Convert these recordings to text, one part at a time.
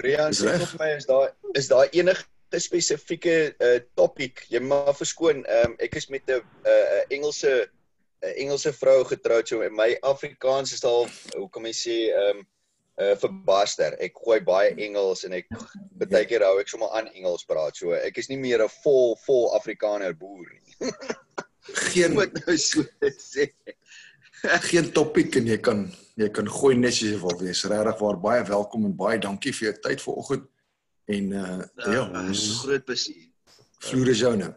Brian sê vir my is daar is daar enige spesifieke uh, topic? Jy maar verskoon um, ek is met 'n 'n uh, Engelse 'n uh, Engelse vrou getroud so my Afrikaans is al hoe kom ek sê um, uh, verbaster. Ek gooi baie Engels en ek baie keer hou ek sommer aan Engels praat so ek is nie meer 'n vol vol Afrikaner boer nie. Geen moet nou so sê geen topic en jy kan jy kan gooi net as jy wil wees. Regtig waar baie welkom en baie dankie vir jou tyd vanoggend. En uh ja, ja ons groot plesier. Vloer is joune.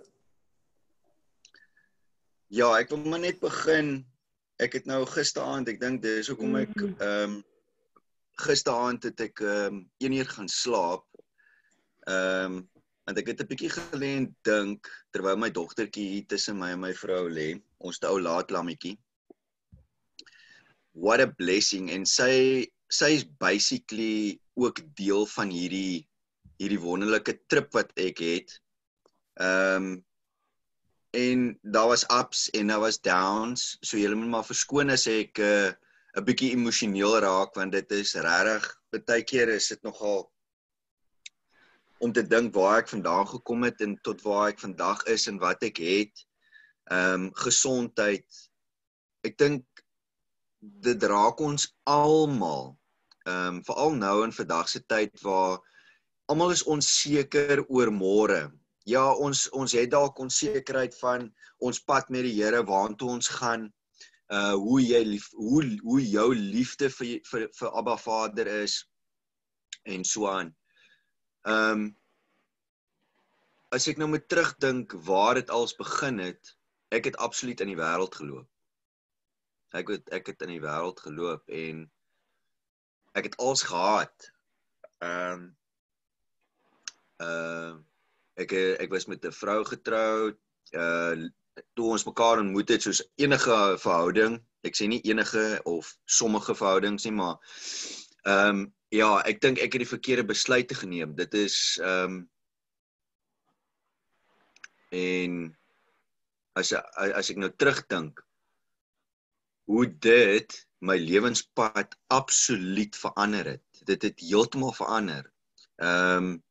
Ja, ek wil maar net begin. Ek het nou gisteraand, ek dink dis hoekom ek mm. ehm um, gisteraand het ek ehm um, 1 uur gaan slaap. Ehm um, want ek het 'n bietjie gelê en dink terwyl my dogtertjie hier tussen my en my vrou lê, ons te ou laat lammetjie what a blessing en sy sy is basically ook deel van hierdie hierdie wonderlike trip wat ek het. Ehm um, en daar was ups en daar was downs. So julle moet maar verskoon as ek 'n uh, 'n bietjie emosioneel raak want dit is regtig baie keer is dit nogal om te dink waar ek vandaan gekom het en tot waar ek vandag is en wat ek het. Ehm um, gesondheid. Ek dink dit raak ons almal. Ehm um, veral nou in vandag se tyd waar almal is onseker oor môre. Ja, ons ons het dalk onsekerheid van ons pad met die Here, waartoe ons gaan. Uh hoe jy lief, hoe hoe jou liefde vir vir vir Abba Vader is en so aan. Ehm um, as ek nou moet terugdink waar dit als begin het, ek het absoluut in die wêreld geloop ek het ek het in die wêreld geloop en ek het alles gehad. Ehm um, uh ek ek was met 'n vrou getroud. Uh toe ons mekaar ontmoet het soos enige verhouding, ek sê nie enige of sommige verhoudings nie, maar ehm um, ja, ek dink ek het die verkeerde besluite geneem. Dit is ehm um, en as as ek nou terugdink hoe dit my lewenspad absoluut verander het. Dit het heeltemal verander. Ehm um,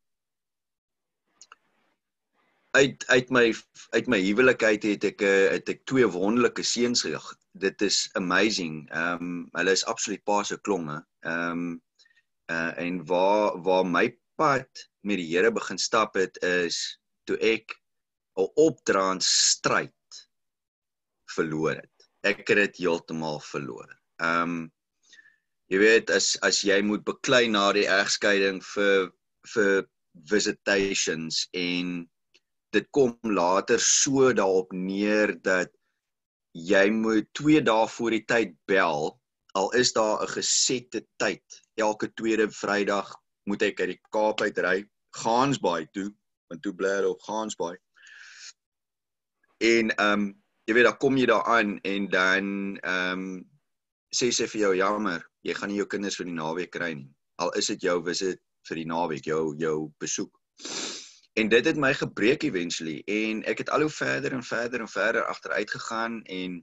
uit uit my uit my huwelik uit het ek eh, het ek twee wonderlike seuns gehad. Dit is amazing. Ehm um, hulle is absoluut pa se klonge. Ehm um, uh, en waar waar my pad met die Here begin stap het is toe ek 'n opdraand stryd verloor het ek het dit heeltemal verloor. Ehm um, jy weet as as jy moet beklei na die egskeiding vir vir visitations en dit kom later so daarop neer dat jy moet 2 dae voor die tyd bel al is daar 'n gesette tyd elke tweede Vrydag moet ek uit die Kaap uit ry Gansbaai toe want toe bly op Gansbaai en ehm um, jy weet dan kom jy daar aan en dan ehm um, sê sy vir jou jammer, jy gaan nie jou kinders vir die naweek kry nie. Al is dit jou visit vir die naweek, jou jou besoek. En dit het my gebreek eventually en ek het al hoe verder en verder en verder agteruit gegaan en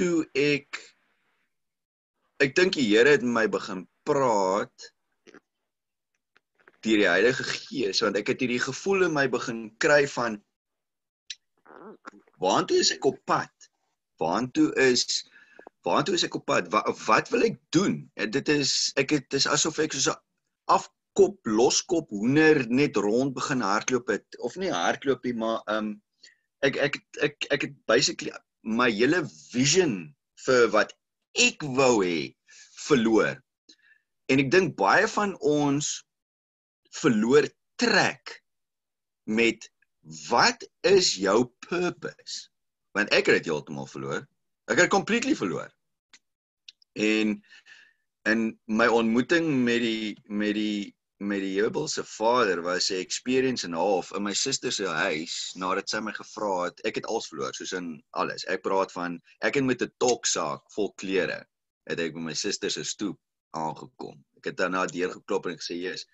toe ek ek dink die Here het met my begin praat deur die Heilige Gees want ek het hierdie gevoel in my begin kry van waantoe is ek op pad? Waantoe is waantoe is ek op pad? Wat, wat wil ek doen? En dit is ek het dis asof ek so 'n afkop loskop hoender net rond begin hardloop het of nie hardloop nie maar um ek ek ek ek het basically my hele vision vir wat ek wou hê verloor. En ek dink baie van ons verloor trek met wat is jou purpose? Want ek het dit heeltemal verloor. Ek het completely verloor. En in my ontmoeting met die met die met die Jebelse vader was 'n experience en half in my suster se huis nadat sy my gevra het. Ek het alles verloor, soos in alles. Ek praat van ek het met 'n toksaak vol klere het ek by my suster se stoep aangekom. Ek het daarna deur geklop en gesê, "Jesus,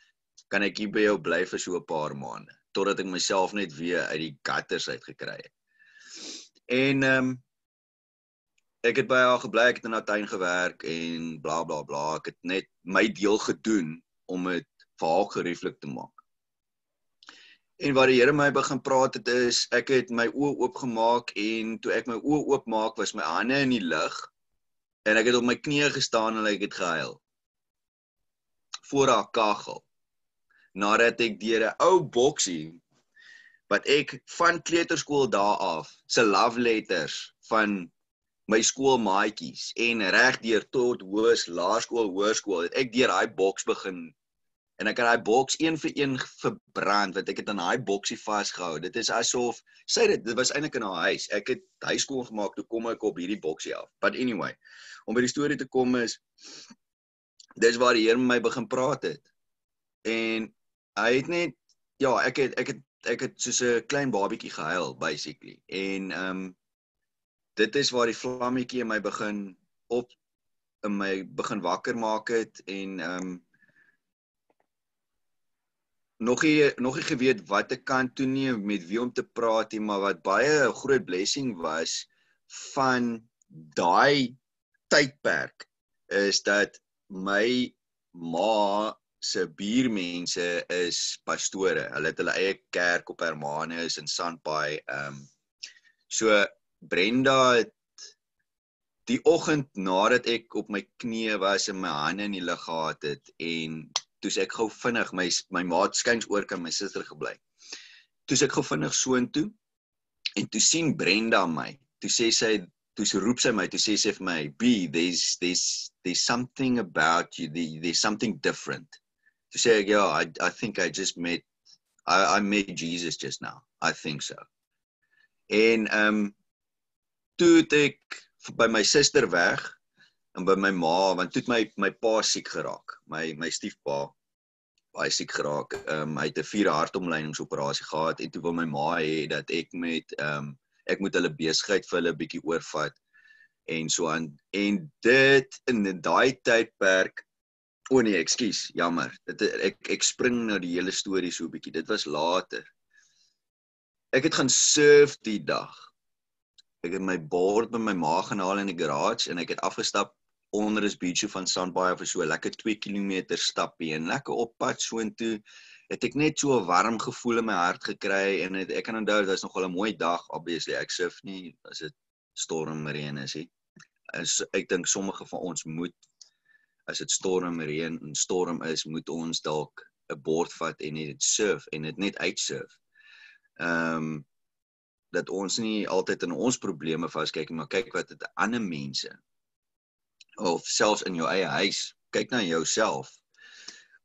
kan ek hier by jou bly vir so 'n paar maande totdat ek myself net weer uit die gutters uit gekry het. En ehm um, ek het by haar gebly, ek het in haar tuin gewerk en bla bla bla. Ek het net my deel gedoen om dit vir haar gerieflik te maak. En wat die Here my begin praat het is ek het my oë oopgemaak en toe ek my oë oopmaak was my hande in die lug en ek het op my knieë gestaan en ek het gehuil. Voor haar kaggel. Nadat ek deur 'n ou boksie wat ek van kleuterskool daar af se love letters van my skoolmaatjies en regdeur tot hoës laerskool hoërskool het ek deur daai boks begin en ek het daai boks een vir een verbrand want ek het aan daai boksie vasgehou. Dit is asof sê dit dit was eintlik in haar huis. Ek het huis skoon gemaak toe kom ek op hierdie boksie af. But anyway om by die storie te kom is dis waar die Here met my begin praat het. En hy het net ja ek het ek het ek het soos 'n klein babietjie gehuil basically. En ehm um, dit is waar die vlammetjie in my begin op in my begin wakker maak het en ehm um, nog nie nog nie geweet wat ek kan toe nie met wie om te praat nie maar wat baie 'n groot blessing was van daai tydperk is dat my ma se buurmense is pastore. Hulle het hulle eie kerk op Hermanus in Sandpaai. Ehm um, so Brenda het die oggend nadat ek op my knieë was en my hande in die lug gehad het en toe's ek gou vinnig my my maat skuins oor kan my suster gebly. Toe's ek gou vinnig soontoe en toe sien Brenda my. Toe sê sy toe sy roep sy my, toe sê sy vir my, "B, there's there's there's something about you, there's something different." Sê ek, "Yeah, I I think I just met I I met Jesus just now. I think so." En ehm um, toe het ek by my suster weg en by my ma want toe het my my pa siek geraak. My my stiefpa baie siek geraak. Ehm um, hy het 'n vierde hartomleidingsoperasie gehad en toe wil my ma hê dat ek met ehm um, ek moet hulle besigheid vir hulle bietjie oorvat en so aan en dit in daai tydperk o oh nee, ekskuus, jammer. Dit ek ek spring nou die hele storie so 'n bietjie. Dit was later. Ek het gaan surf die dag ek het my bord by my ma gaan haal in die garage en ek het afgestap onder is beach van Sandbaai vir so lekker 2 km stappie en lekker op pad soontoe het ek net so 'n warm gevoel in my hart gekry en het, ek kan onthou dit was nogal 'n mooi dag obviously ek surf nie as dit storm reën is nie is ek dink sommige van ons moet as dit storm reën en storm is moet ons dalk 'n bord vat en net surf en dit net uitsurf ehm um, dat ons nie altyd in ons probleme vaskyk nie, maar kyk wat dit ander mense of selfs in jou eie huis, kyk na jouself.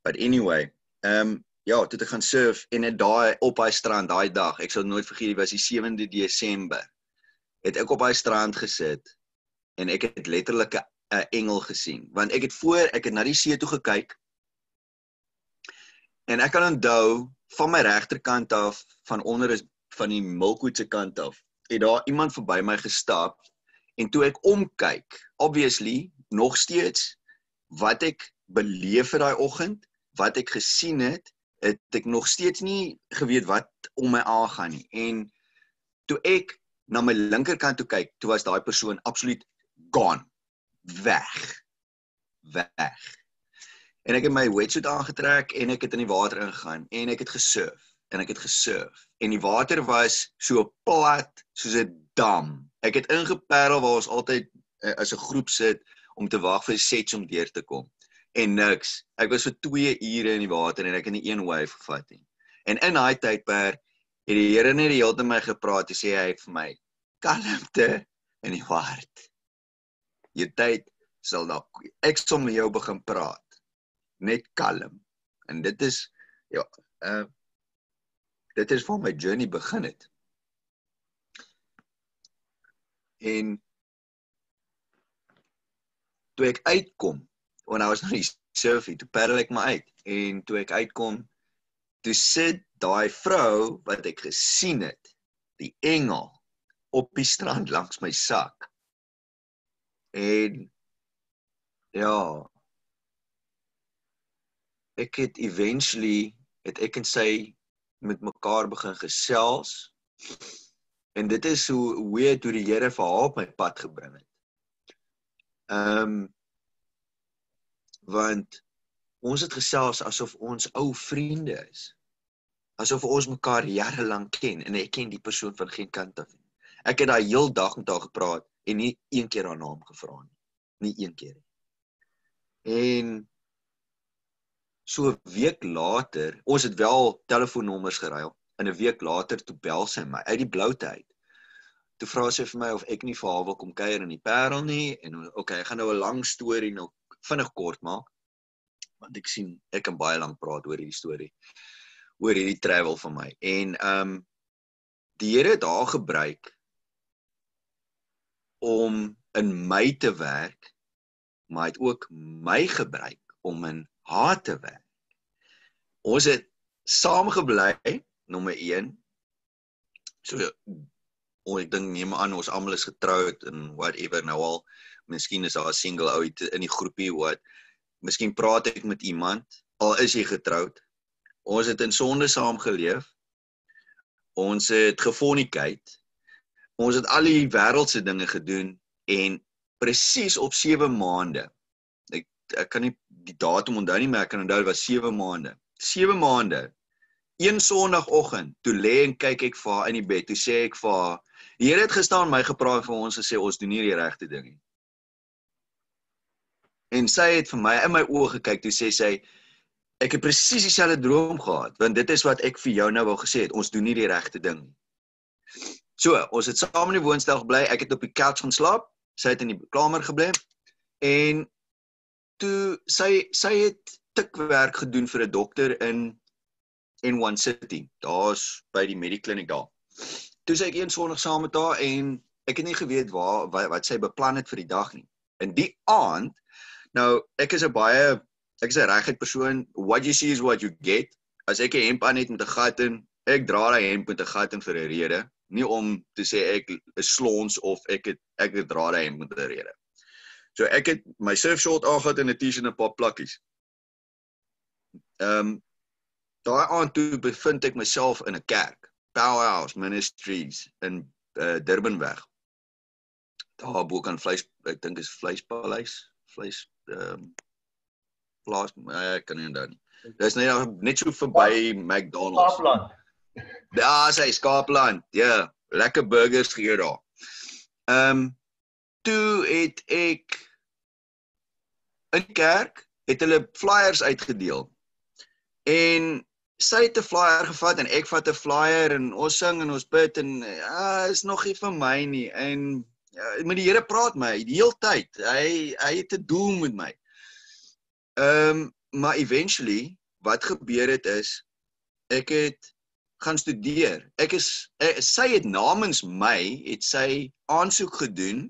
But anyway, ehm um, ja, toe ek gaan surf en net daai op daai strand daai dag, ek sal nooit vergeet, dit was die 7de Desember. Het ek op daai strand gesit en ek het letterlik 'n engel gesien, want ek het voor ek het na die see toe gekyk en ek kan onthou van my regterkant af van onder is van die Milkwood se kant af, het daar iemand verby my gestap en toe ek omkyk, obviously nog steeds wat ek beleef het daai oggend, wat ek gesien het, het ek nog steeds nie geweet wat om my aangaan nie. En toe ek na my linkerkant toe kyk, toe was daai persoon absoluut gone. Weg. Weg. En ek het my wetsuit aangetrek en ek het in die water ingegaan en ek het gesurf en ek het gesurf en die water was so plat soos 'n dam. Ek het ingeperl waar ons altyd uh, as 'n groep sit om te wag vir sets om deur te kom. En niks. Ek was vir 2 ure in die water en ek het nie een wave gevat nie. En in daai tydperk het die Here net die hele tyd my gepraat en sê hy vir my: "Kalmte in die hart. Jou tyd sal dalk ek sal met jou begin praat. Net kalm." En dit is ja, uh dit is waar my journey begin het. En toe ek uitkom, want I was nou surfing, toe paddle ek my uit en toe ek uitkom, toe sit daai vrou wat ek gesien het, die engel op die strand langs my sak. En ja, ek het eventually het ek en sy met mekaar begin gesels. En dit is hoe hoe het hoe die Here vir haar op my pad gebring het. Ehm um, want ons het gesels asof ons ou vriende is. Asof ons mekaar jare lank ken en ek ken die persoon van geen kant af nie. Ek het daai heel dag met haar gepraat en nie een keer haar naam gevra nie. Nie een keer nie. En so 'n week later, ons het wel telefoonnommers geruil. In 'n week later toe bel sy my uit die bloute uit. Toe vra sy vir my of ek nie vir haar wil kom kuier in die Parel nie en okay, ek gaan nou 'n lang storie nou vinnig kort maak want ek sien ek kan baie lank praat oor hierdie storie oor hierdie travel van my en ehm um, die Here het haar gebruik om in my te werk maar hy het ook my gebruik om in haar te werk ons het saam gebly nommer 1 so o ek dink neem aan ons almal is getroud en whatever nou al miskien is daar 'n single ou in die groepie wat miskien praat ek met iemand al is jy getroud. Ons het in sonde saam geleef. Ons het gefornicate. Ons het al die wêreldse dinge gedoen en presies op 7 maande. Ek ek kan nie die datum onthou nie, maar ek kan onthou dit was 7 maande. 7 maande. Een sonoggend, toe lê en kyk ek vir haar in die bed, toe sê ek vir haar, die Here het gestaan my gepraat vir ons gesê ons doen nie die regte ding nie. En sy het vir my in my oë gekyk toe sê sy ek het presies dieselfde droom gehad want dit is wat ek vir jou nou wou gesê het ons doen nie die regte ding nie. So, ons het saam in die woonstel gebly. Ek het op die couch gaan slaap. Sy het in die kamer gebly. En toe sy sy het tikwerk gedoen vir 'n dokter in N1 City. Daar's by die Medikliniek daar. Toe sy ek een Sondag saam met haar en ek het nie geweet waar wat, wat sy beplan het vir die dag nie. In die aand Nou, ek is 'n baie ek is 'n regheid persoon. What you see is what you get. As ek 'n hemp aan het met 'n gat in, ek dra daai hemp met 'n gat in vir 'n rede, nie om te sê ek is slons of ek het ek het dra daai hemp met 'n rede. So ek het my surf short aangetree in 'n T-shirt en 'n paar plakkies. Ehm um, daai aand toe bevind ek myself in 'n kerk, Powerhouse Ministries in uh, Durbanweg. Daar bo kan vleis, ek dink is vleispaleis, vleis ehm um, plaas eh, ek kan nie onthou nie. Dis net net so verby McDonald's. Kaapland. Daar sê Kaapland. Ja, yeah, lekker burgers hier daar. Ehm um, toe het ek in kerk het hulle flyers uitgedeel. En sy het 'n flyer gevat en ek vat 'n flyer en ons sing en ons bid en ja, is nog nie vir my nie. En Ja, met die Here praat my die hele tyd. Hy hy het 'n doel met my. Ehm um, maar eventually wat gebeur het is ek het gaan studeer. Ek is ek, eh, sy het namens my het sy aansoek gedoen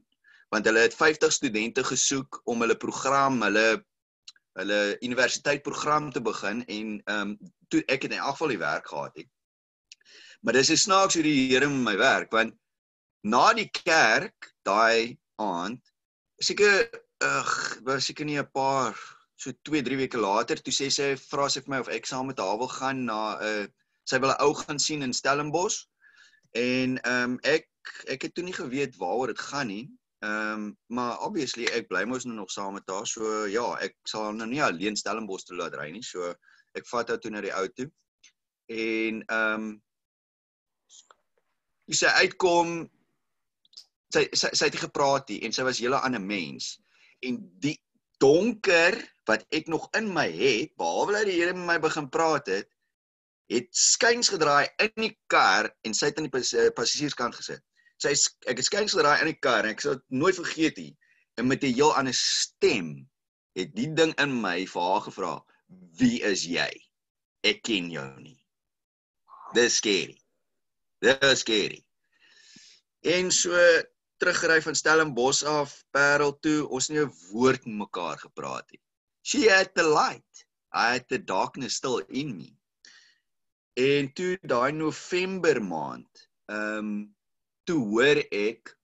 want hulle het 50 studente gesoek om hulle program, hulle hulle universiteitsprogram te begin en ehm um, toe ek het in elk geval die werk gehad het. Maar dis 'n snaaks hoe die Here met my werk want na die kerk daai aand seker ag was seker nie 'n paar so 2 3 weke later toe sê sy vra sy vir my of ek saam met haar wil gaan na 'n uh, sy wil 'n ou gaan sien in Stellenbosch. En ehm um, ek ek het toe nie geweet waaroor dit gaan nie. Ehm um, maar obviously ek bly mos nou nog saam met haar. So ja ek sal nou nie alleen Stellenbosch toe laat ry nie. So ek vat haar toe na die ou toe. En ehm um, sy uitkom sy sy sy het gepraat hier en sy was hele ander mens. En die donker wat ek nog in my het behalwe dat die Here met my begin praat het het skuins gedraai in die kar en sy het aan die eh, passasierskant gesit sy ek het skuins gedraai in die kar en ek sal nooit vergeet nie en met 'n heel ander stem het die ding in my vir haar gevra wie is jy ek ken jou nie dis scary dis scary en so teruggery van Stellenbosch af Parel toe, ons nie 'n woord mekaar gepraat het. She had the light. I had the darkness still in me. En toe daai November maand, ehm um, toe hoor ek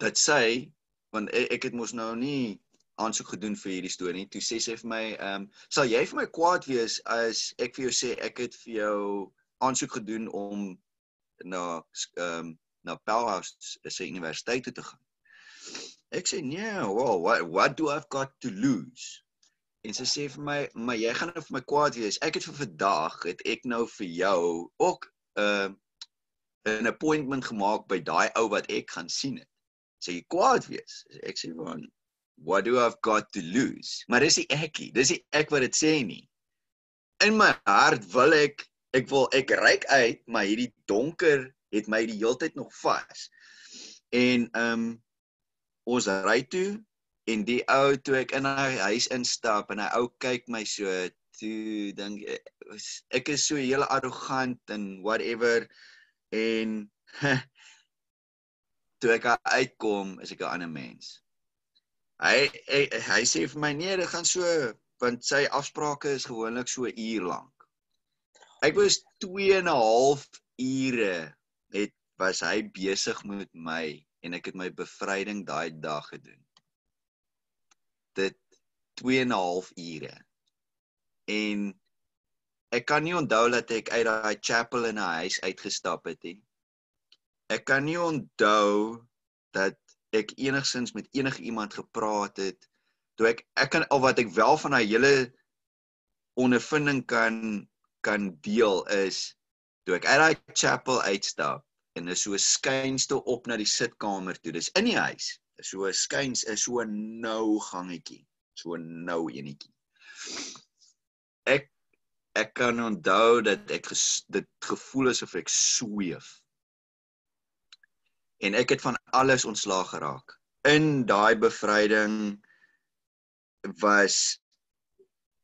dat sy want ek, ek het mos nou nie aansoek gedoen vir hierdie storie nie. Toe sê sy vir my, ehm, um, "Sal jy vir my kwaad wees as ek vir jou sê ek het vir jou aansoek gedoen om na ehm um, na Pelhouse se universiteit toe te gaan. Ek sê nee, well, what what do I've got to lose? En sy sê vir my, "Maar jy gaan nou vir my kwaad wees. Ek het vir vandag het ek nou vir jou ook 'n uh, 'n appointment gemaak by daai ou wat ek gaan sien het." Sê jy kwaad wees? Ek sê van what do I've got to lose? Maar dis nie ekie, dis nie ek wat dit sê nie. In my hart wil ek ek wil ek reik uit, maar hierdie donker het my die hele tyd nog vas. En ehm um, ons ry toe en die ou toe ek in hy huis instap en hy ou kyk my so toe dink ek is so heel arrogant en whatever en toe ek uitkom is ek 'n ander mens. Hy hy, hy sê vir my nee, dit gaan so want sy afsprake is gewoonlik so 'n uur lank. Ek was 2 en 'n half ure het was hy besig met my en ek het my bevryding daai dag gedoen. Dit 2 en 'n half ure. En ek kan nie onthou dat ek uit daai chapel in 'n huis uitgestap het nie. Ek kan nie onthou dat ek enigsins met enige iemand gepraat het toe ek ek kan al wat ek wel van daai hele ondervinding kan kan deel is toe ek uit daai chapel uitstap en is so skynste op na die sitkamer toe. Dis in die huis. So skyns is so nou gangetjie. So nou enetjie. Ek ek kan onthou dat ek ges, dit gevoel asof ek sweef. En ek het van alles ontslaag geraak. In daai bevryding was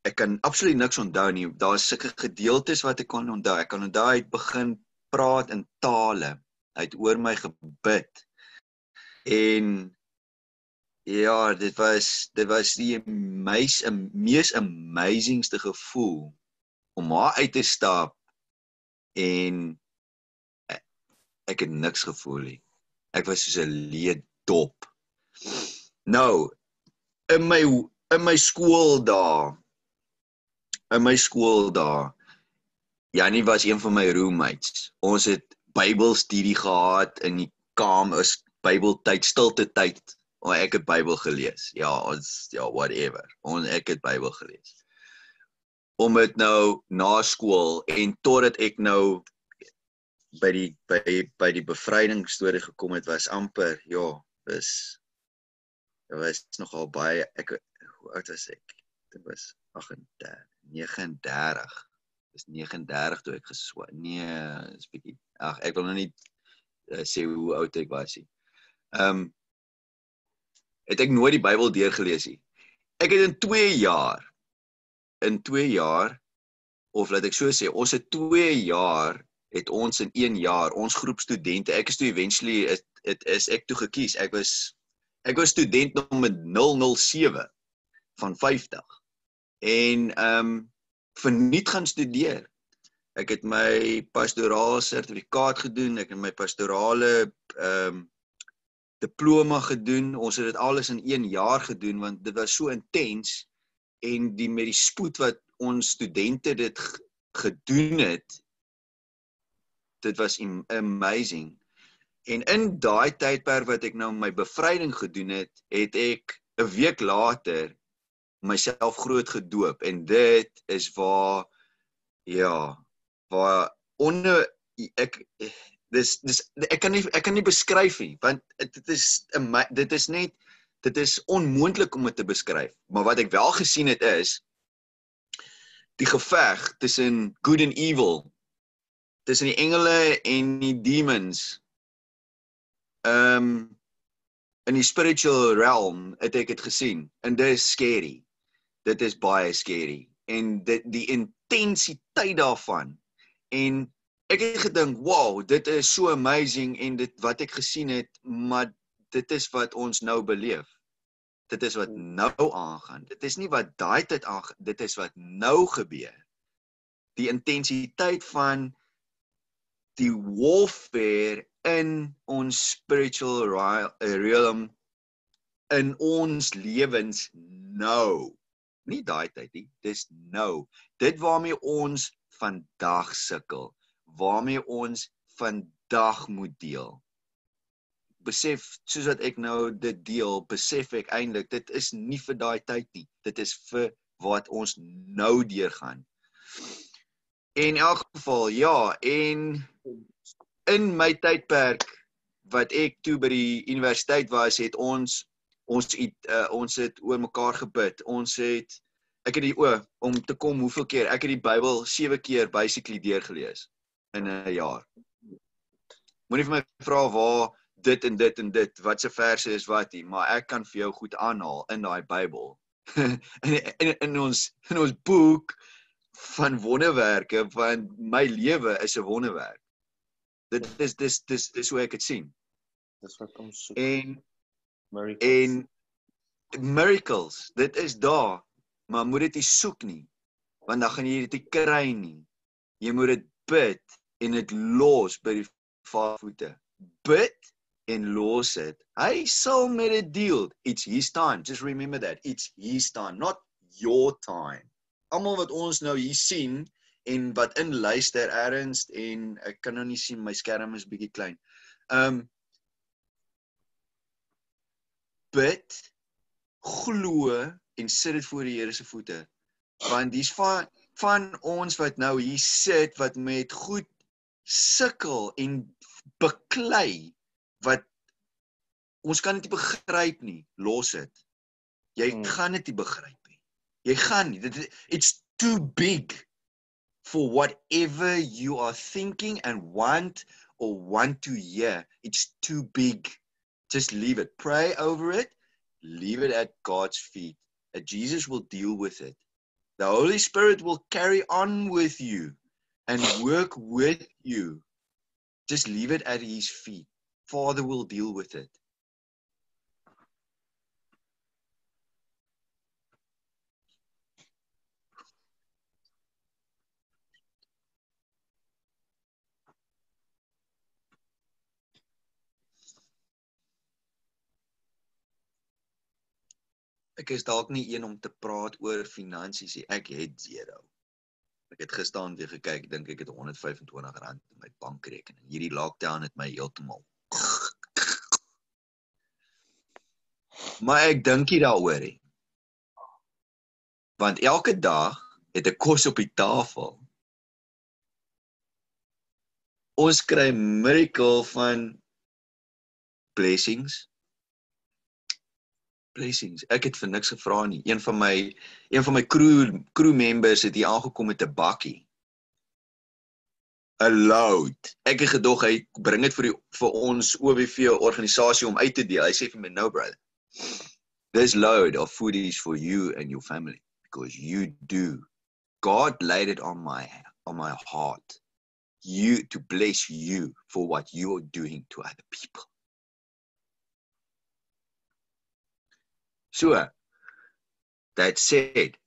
ek kan absoluut niks onthou nie. Daar's sulke gedeeltes wat ek kan onthou. Ek kan onthou hy het begin praat in tale. Hy het oor my gebid. En ja, dit was dit was die mees mees amazingste gevoel om haar uit te stap en ek het niks gevoel nie. Ek was soos 'n leë dop. Nou in my in my skool daar in my skool daar Janie was een van my roommates. Ons het Bybelstudie gehad in die kamer, Bybeltyd, stilte tyd. Oh, ek het Bybel gelees. Ja, ons ja, whatever. Ons ek het Bybel gelees. Om dit nou na skool en totdat ek nou by die by by die bevryding storie gekom het was amper ja, dis dit was nogal baie ek hoe oud was ek? Dit was 38, 39. Dis 39 toe ek geswa. Nee, is bietjie. Ag, ek wil nou nie uh, sê hoe oud ek was nie. Ehm um, het ek nooit die Bybel deurgelees nie. Ek het in 2 jaar in 2 jaar of laat ek so sê, ons het 2 jaar het ons in 1 jaar ons groep studente, ek is toe eventually is dit is ek toe gekies. Ek was ek was student nommer 007 van 50. En ehm um, verniet gaan studeer. Ek het my pastorale sertifikaat gedoen, ek het my pastorale ehm um, diploma gedoen. Ons het dit alles in 1 jaar gedoen want dit was so intens en die met die spoed wat ons studente dit gedoen het dit was amazing. En in daai tydperk wat ek nou my bevryding gedoen het, het ek 'n week later myself groot gedoop en dit is waar ja waar onder ek dis dis ek kan nie ek kan nie beskryf nie want dit is dit is net dit is onmoontlik om dit te beskryf. Maar wat ek wel gesien het is die geveg tussen good and evil tussen die engele en die demons ehm um, in die spiritual realm het ek dit gesien en dit is scary. Dit is baie scary. En dit die intensiteit daarvan en ek het gedink wow dit is so amazing en dit wat ek gesien het maar dit is wat ons nou beleef. Dit is wat nou aangaan. Dit is nie wat daai tyd aangaan dit is wat nou gebeur. Die intensiteit van die warfare in ons spiritual realm in ons lewens nou. Nie daai tyd nie, dis nou. Dit waarmee ons vandag sukkel, waarmee ons vandag moet deel. besef soos wat ek nou dit deel, besef ek eintlik dit is nie vir daai tyd nie. Dit is vir wat ons nou deurgaan. En in elk geval, ja, en in my tydperk wat ek toe by die universiteit was, het ons ons het uh, ons het oor mekaar gebid. Ons het ek het die o om te kom hoeveel keer ek het die Bybel 7 keer basically deurgelees in 'n jaar. Moenie vir my vra waar dit en dit en dit wat se verse is wat hier, maar ek kan vir jou goed aanhaal in daai Bybel. in, in in ons in ons boek van wonderwerke van my lewe is 'n wonderwerk. Dit is dis dis dis hoe ek dit sien. Dis wat kom soek. En Miracles. en miracles, dit is daar, maar moet dit nie soek nie. Want dan gaan jy dit nie kry nie. Jy moet dit bid en dit los by die Vader voete. Bid en los dit. Hy sal met dit deel. It's his time. Just remember that. It's his time, not your time. Almal wat ons nou hier sien en wat in luister erns en ek kan nou nie sien my skerm is bietjie klein. Um bid, glo en sit dit voor die Here se voete. Want dis van van ons wat nou hier sit wat met goed sukkel en beklei wat ons kan dit nie begryp nie, los dit. Jy Hmm. gaan dit nie begryp nie. Jy gaan nie. Dit it's too big for whatever you are thinking and want or want to hear. It's too big. Just leave it. Pray over it. Leave it at God's feet. And Jesus will deal with it. The Holy Spirit will carry on with you and work with you. Just leave it at His feet. Father will deal with it. Ek is dalk nie een om te praat oor finansies nie. Ek het zero. Ek het gisteraan weer gekyk, dink ek het 125 rand in my bankrekening. Hierdie lockdown het my heeltemal. Maar ek dink nie daaroor nie. Want elke dag het ek kos op die tafel. Ons kry miracle van blessings blessings. Ek het vir niks gevra nie. Een van my een van my crew crew members het hier aangekom met 'n bakkie. 'n Load. Ek het gedog hy bring dit vir die vir ons OWV organisasie om uit te deel. Hy sê vir my, "No brother. This load of food is for you and your family because you do. God laid it on my on my heart. You to bless you for what you're doing to other people." So, that said,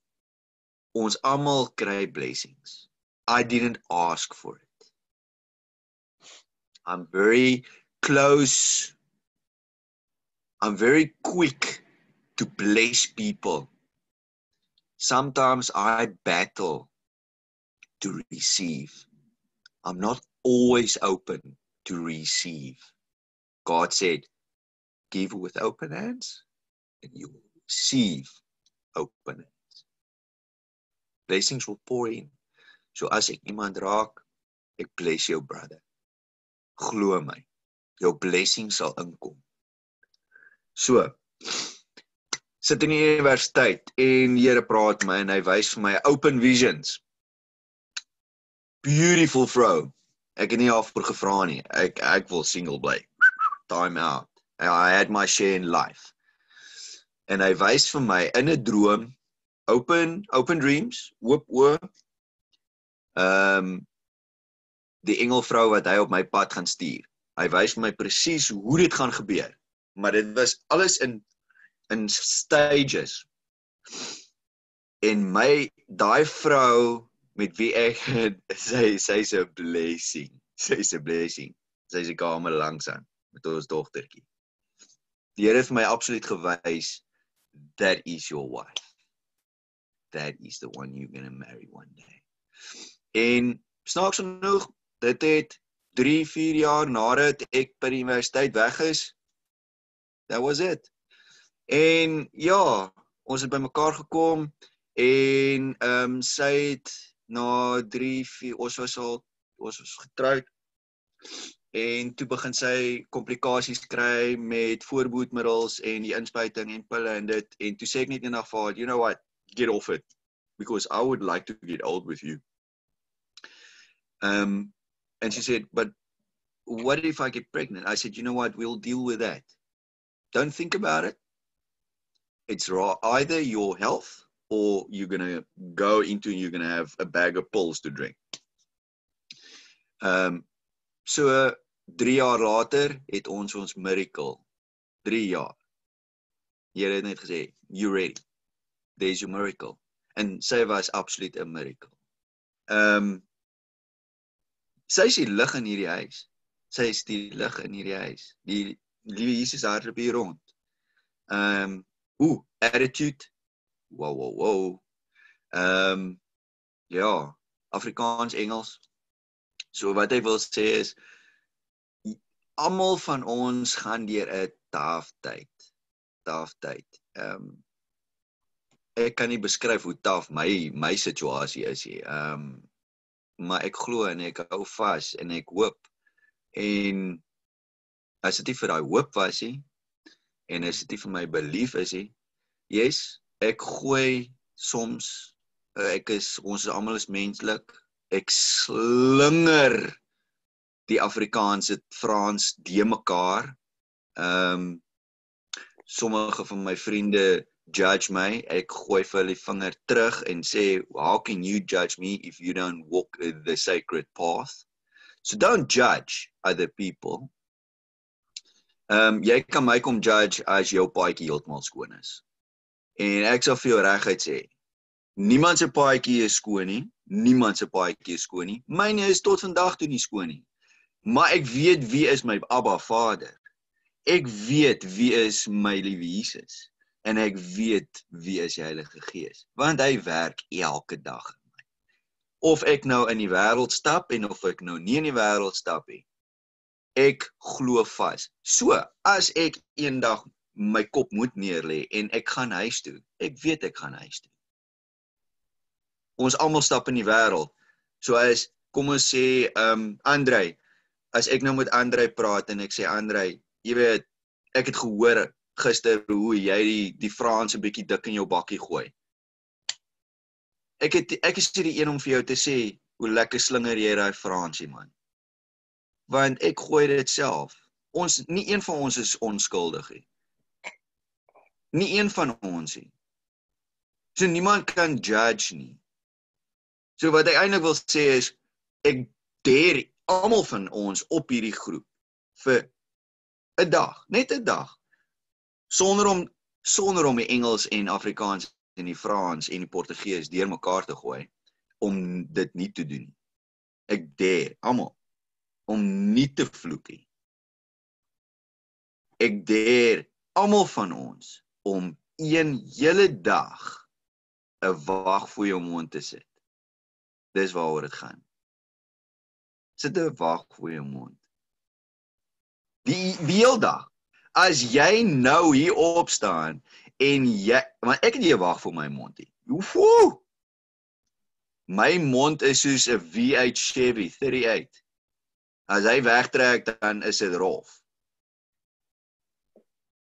ons almal kry blessings. I didn't ask for it. I'm very close. I'm very quick to bless people. Sometimes I battle to receive. I'm not always open to receive. God said, Give with open hands and you will receive open hands. Blessings will pour in. So as ek iemand raak, ek bless jou brother. Glo my, jou blessing sal inkom. So sit in die universiteit en die Here praat my en hy wys vir my open visions. Beautiful vrou. Ek het nie haar voor gevra nie. Ek ek wil single bly. Time out. I had my share in life en hy wys vir my in 'n droom open open dreams oop oë ehm um, die engelvrou wat hy op my pad gaan stuur. Hy wys my presies hoe dit gaan gebeur maar dit was alles in in stages. En my daai vrou met wie ek sy sy's 'n blessing sy's 'n blessing. Sy's 'n kamer langs aan met ons dogtertjie. Die Here het vir my absoluut gewys that is your wife. That is the one you're going to marry one day. En snaaks genoeg, dit het 3, 4 jaar nadat ek by die universiteit weg is, That was it. En ja, ons het bymekaar gekom en ehm um, sy het na 3 4 ons was al ons was getroud en toe begin sy komplikasies kry met voorboedmiddels en die inspuiting en pille en dit. En toe sê ek net eendag vir haar you know what? Get off it. Because I would like to get old with you. Um and she said but what if I get pregnant? I said you know what? We'll deal with that. Don't think about it. It's ra- either your health or you're going to go into you're going to have a bag of pills to drink. Um so 3 jaar later het ons ons miracle. 3 jaar. Here het net gesê you ready. There's your miracle. En sy was absoluut 'n miracle. Um sy is die lig in hierdie huis. Sy is die lig in hierdie huis. Die liewe Jesus hardloop hier rond. Um ooh attitude? Wow wow wow. Um ja Afrikaans Engels. So wat hy wil sê is almal van ons gaan deur 'n taaf tyd. Taaf tyd. Ehm um, ek kan nie beskryf hoe taaf my my situasie is nie. Ehm um, maar ek glo en ek hou vas en ek hoop en as dit nie vir daai hoop was nie en as dit nie vir my belief is nie. Yes, ek gooi soms ek is ons is almal is menslik. Ek slinger die Afrikaans het Frans de mekaar. Ehm um, sommige van my vriende judge my. Ek gooi vir hulle vinger terug en sê, "How can you judge me if you don't walk the sacred path?" So don't judge other people. Ehm um, jy kan my kom judge as jou paadjie heeltemal skoon is. En ek sal vir jou reguit sê, niemand se paadjie is skoon nie. Niemand se paadjie is skoon nie. Myne is tot vandag toe nie skoon nie. Maar ek weet wie is my Abba Vader. Ek weet wie is my liewe Jesus en ek weet wie is die Heilige Gees want hy werk elke dag in my. Of ek nou in die wêreld stap en of ek nou nie in die wêreld stap nie. Ek glo vas. So, as ek eendag my kop moet neerlê en ek gaan huis toe. Ek weet ek gaan huis toe. Ons almal stap in die wêreld. So as kom ons sê ehm um, Andrei, as ek nou met Andrei praat en ek sê Andrei, jy weet, ek het gehoor gister hoe jy die die Frans 'n bietjie dik in jou bakkie gooi. Ek het ek is die een om vir jou te sê hoe lekker slinger jy daai Fransie man. Want ek gooi dit self. Ons nie een van ons is onskuldig nie. Nie een van ons nie. So niemand kan judge nie. So wat ek eintlik wil sê is ek dare almal van ons op hierdie groep vir 'n dag, net 'n dag. Sonder om sonder om die Engels en Afrikaans en die Frans en die Portugees deurmekaar te gooi om dit nie te doen nie. Ek dare almal om nie te vloek nie. Ek dare almal van ons om een hele dag 'n wag voor jou mond te sit. Dis waaroor dit gaan sit 'n wag voor jou mond. Die weeldag. As jy nou hier op staan en jy want ek het nie 'n wag vir my mond nie. Woe! My mond is soos 'n V8 Chevy 38. As hy wegtrek dan is dit rof.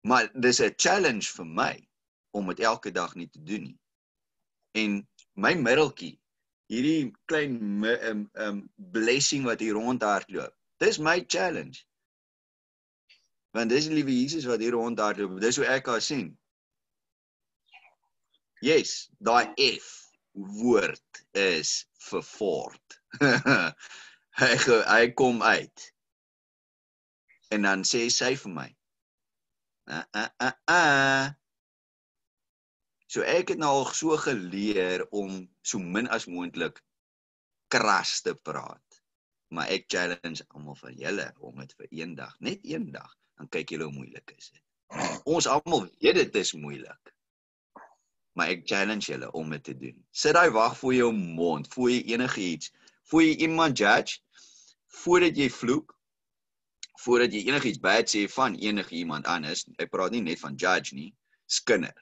Maar dis 'n challenge vir my om dit elke dag nie te doen nie. En my middeltjie hierdie klein um um blessing wat hier rondhardloop. Dis my challenge. Want dis die liewe Jesus wat hier rondhardloop. Dis hoe ek haar sien. Yes, daai F woord is vervoord. hy hy kom uit. En dan sê sy vir my. Ah ah ah ah So ek het nou al so geleer om so min as moontlik kras te praat. Maar ek challenge almal van julle om dit vir eendag, net eendag, dan kyk julle hoe moeilik is dit. Ons almal weet dit is moeilik. Maar ek challenge julle om dit te doen. Sit daai wag voor jou mond, voor jy enigiets, voor jy iemand judge, voordat jy vloek, voordat jy enigiets bad sê van enige iemand anders, ek praat nie net van judge nie, skinder.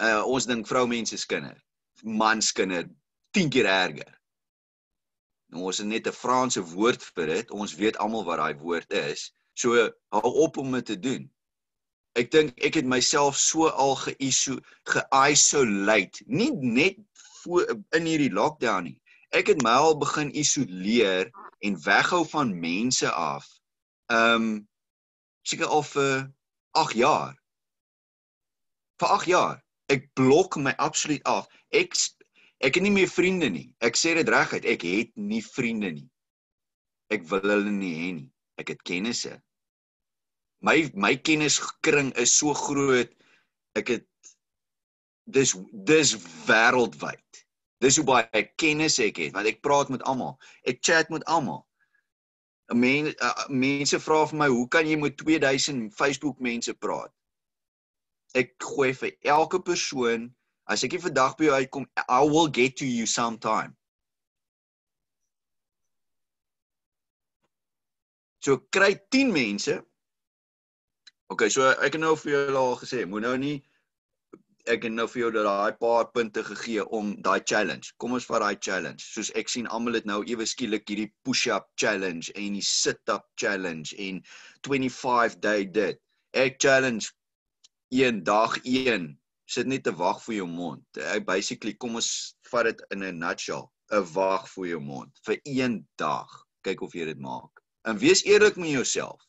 Uh ons dink vroumense skinder, manskinder 10 keer erger. Nou ons het net 'n Franse woord vir dit. Ons weet almal wat daai woord is. So hou op om dit te doen. Ek dink ek het myself so al ge-iso ge-isolate, nie net voor in hierdie lockdown nie. Ek het my al begin isoleer en weghou van mense af. Um seker al vir 8 jaar. Vir 8 jaar. Ek blok my absoluut af. Ek ek het nie meer vriende nie. Ek sê dit reguit, ek het nie vriende nie. Ek wil hulle nie hê nie. Ek het kennisse. My my kenniskring is so groot. Ek het dis dis wêreldwyd. Dis hoe baie kennis ek het want ek praat met almal. Ek chat met almal. Men, uh, mense vra vir my, "Hoe kan jy met 2000 Facebook mense praat?" Ek gooi vir elke persoon, as ek nie vandag by jou uitkom, I will get to you sometime. So kry 10 mense. Okay, so ek het nou vir julle al gesê, moet nou nie ek het nou vir jou daai paar punte gegee om daai challenge. Kom ons vat daai challenge. Soos ek sien almal het nou ewe skielik hierdie push-up challenge en die sit-up challenge en 25 day dit. Ek challenge een dag een. Sit net te wag vir jou mond. Basically kom ons vat dit in 'n nutshell. 'n Wag vir jou mond vir een dag. Kyk of jy dit maak. En wees eerlik met jouself.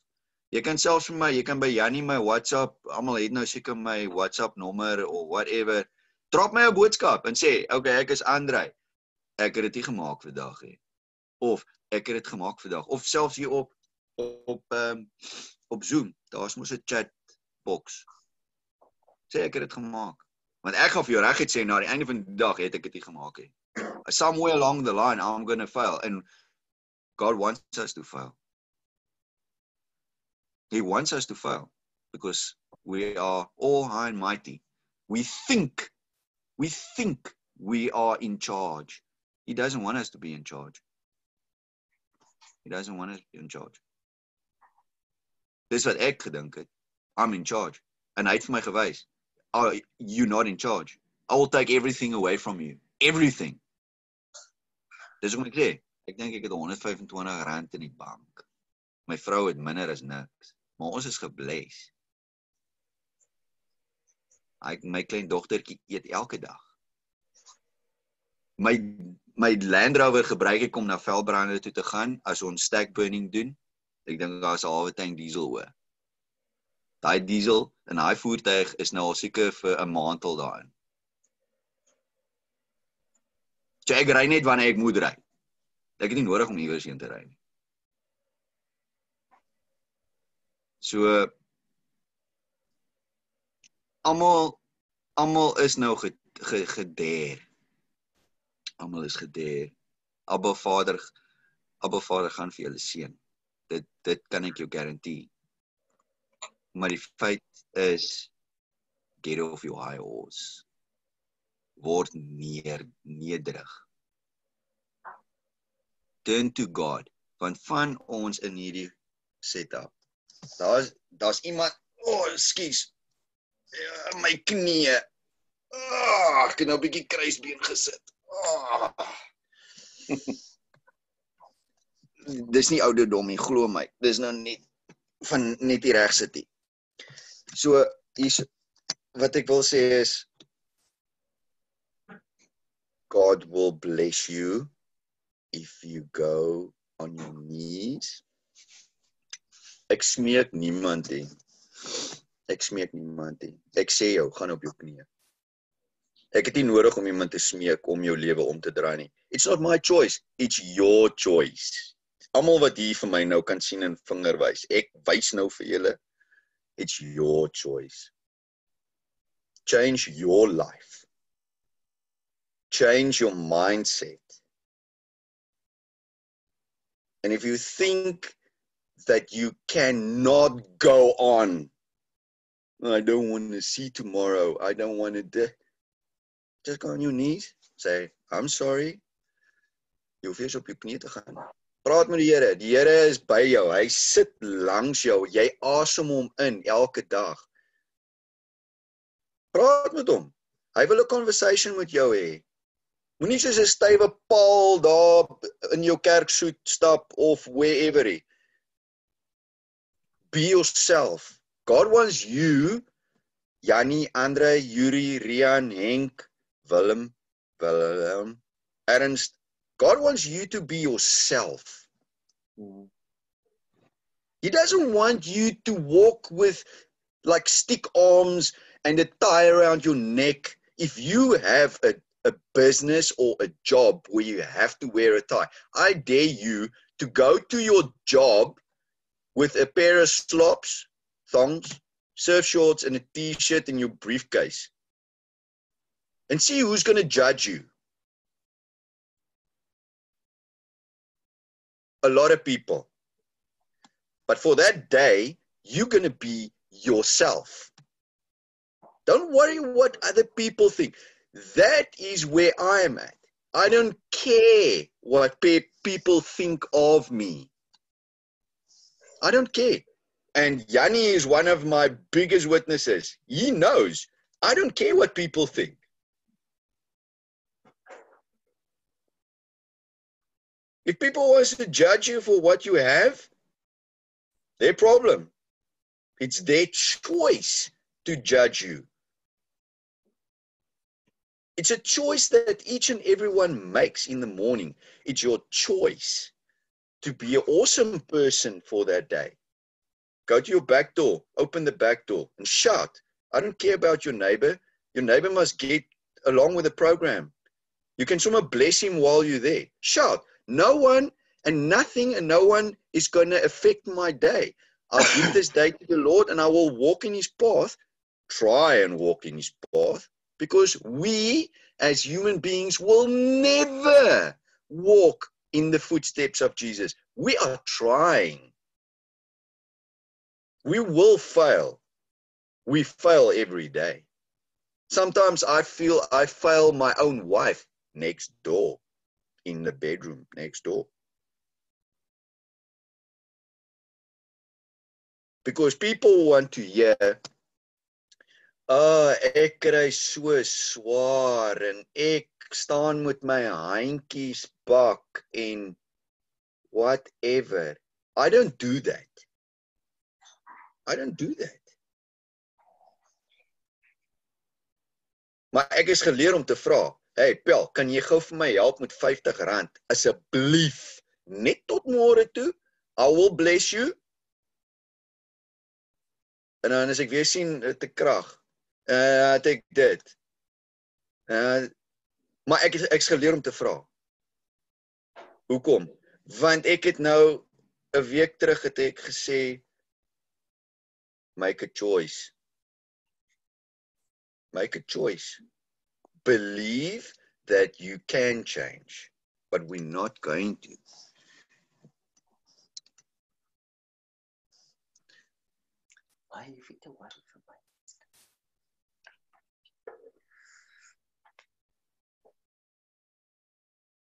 Jy kan selfs vir my, jy kan by Jannie my WhatsApp, almal het nou seker my WhatsApp nommer of whatever. Drop my 'n boodskap en sê, "Oké, okay, ek is Andrei. Ek het dit nie gemaak vandag nie." Of ek het dit gemaak vandag of selfs hier op op ehm um, op Zoom. Daar's mos 'n chat box. Sê ek het dit gemaak. Want ek gaan vir jou reguit sê na die einde van die dag het ek dit nie gemaak nie. Somewhere along the line I'm going to fail and God wants us to fail. He wants us to fail because we are all high and mighty. We think, we think we are in charge. He doesn't want us to be in charge. He doesn't want us to be in charge. Dis wat ek gedink het. I'm in charge. En hy het vir my gewys, "Are you not in charge? I will take everything away from you. Everything." Dis wat ek sê. Ek dink ek het 125 rand in die bank. My vrou het minder as niks maar ons is gebless. Ek my klein dogtertjie eet elke dag. My my Land Rover gebruik ek om na veldbrande toe te gaan as ons stack burning doen. Ek dink daar's 'n halwe tank diesel oor. Daai diesel in daai voertuig is nou al seker vir 'n maand al daarin. So ek ry net wanneer ek moet ry. Ek het nie nodig om iewers heen te ry nie. So almal almal is nou gedeer. Almal is gedeer. Abba Vader Abba Vader gaan vir julle seën. Dit dit kan ek jou garandeer. Maar die feit is get off your high horse. Word neer nederig. Turn to God want van ons in hierdie setup Daar's daar's iemand, o, oh, skus. Ja, my knie. Oh, ek het nou 'n bietjie kruisbeen gesit. Oh. Dis nie ouderdom nie, glo my. Dis nou net van net die reg sit hier. So hier's wat ek wil sê is God will bless you if you go on your knees Ek smeek niemand nie. Ek smeek niemand nie. Ek sê jou, gaan op jou knieë. Ek het nie nodig om iemand te smeek om jou lewe om te draai nie. It's not my choice, it's your choice. Almal wat hier vir my nou kan sien en vinger wys. Ek wys nou vir julle. It's your choice. Change your life. Change your mindset. And if you think that you cannot go on. I don't want to see tomorrow. I don't want to. De- Just go on your knees. Say, I'm sorry. Jy hoef eers op. Praat met die Here. Die Here is by jou. Hy sit langs jou. Jy asem hom in elke dag. Praat met hom. Hy wil 'n conversation met jou hê. Moenie soos 'n stywe paal daar in jou kerksoet stap of wherever nie. Be yourself. God wants you Jannie, Andre, Yuri, Rian, Henk, Willem, Willem, Ernst. God wants you to be yourself. Mm. He doesn't want you to walk with like stick arms and a tie around your neck. If you have a, a business or a job where you have to wear a tie, I dare you to go to your job with a pair of slops, thongs, surf shorts, and a t shirt in your briefcase and see who's going to judge you. A lot of people. But for that day, you're going to be yourself. Don't worry what other people think. That is where I am at. I don't care what pe- people think of me. I don't care. And Yanni is one of my biggest witnesses. He knows. I don't care what people think. If people want to judge you for what you have, their problem. It's their choice to judge you. It's a choice that each and everyone makes in the morning. It's your choice to be an awesome person for that day. Go to your back door, open the back door, and shout. I don't care about your neighbor. Your neighbor must get along with the program. You can somehow bless him while you're there. Shout. No one and nothing and no one is going to affect my day. I'll give this day to the Lord and I will walk in his path, try and walk in his path, because we as human beings will never walk in the footsteps of Jesus. We are trying. We will fail. We fail every day. Sometimes I feel I fail my own wife next door in the bedroom next door. Because people want to hear, "Ah, ek kry so swaar en ek staan met my handjies bak en whatever." I don't do that. I don't do that. Maar ek is geleer om te vra, "Hey Pel, kan jy gou vir my help met R50 asseblief net tot môre toe? I will bless you." En dan as ek weer sien te krag, uh het ek dit. Uh maar ek ek's geleer om te vra. Hoekom? Want ek het nou 'n week terug het ek gesê make a choice. Make a choice. Believe that you can change, but we're not going to. Why you fit the worry for my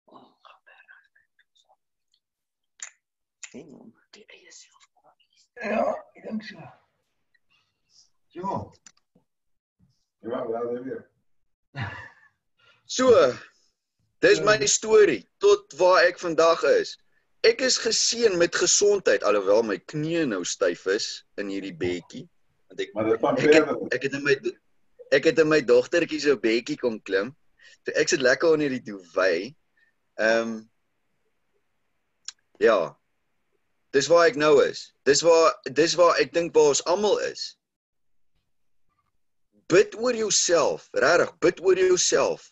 Oh, Nee, man, die eie self. Ja, ek dink so. Ja. Ja, wel weer. So, dis my storie tot waar ek vandag is. Ek is geseën met gesondheid alhoewel my knie nou styf is in hierdie bedjie. Want ek Maar dit van ek het, ek het in my ek het in my dogtertjie se bedjie kom klim. So ek sit lekker onder die duvet. Ehm Ja. Dis waar ek nou is. Dis waar dis waar ek dink waar ons almal is. Bid oor jouself, regtig, bid oor jouself.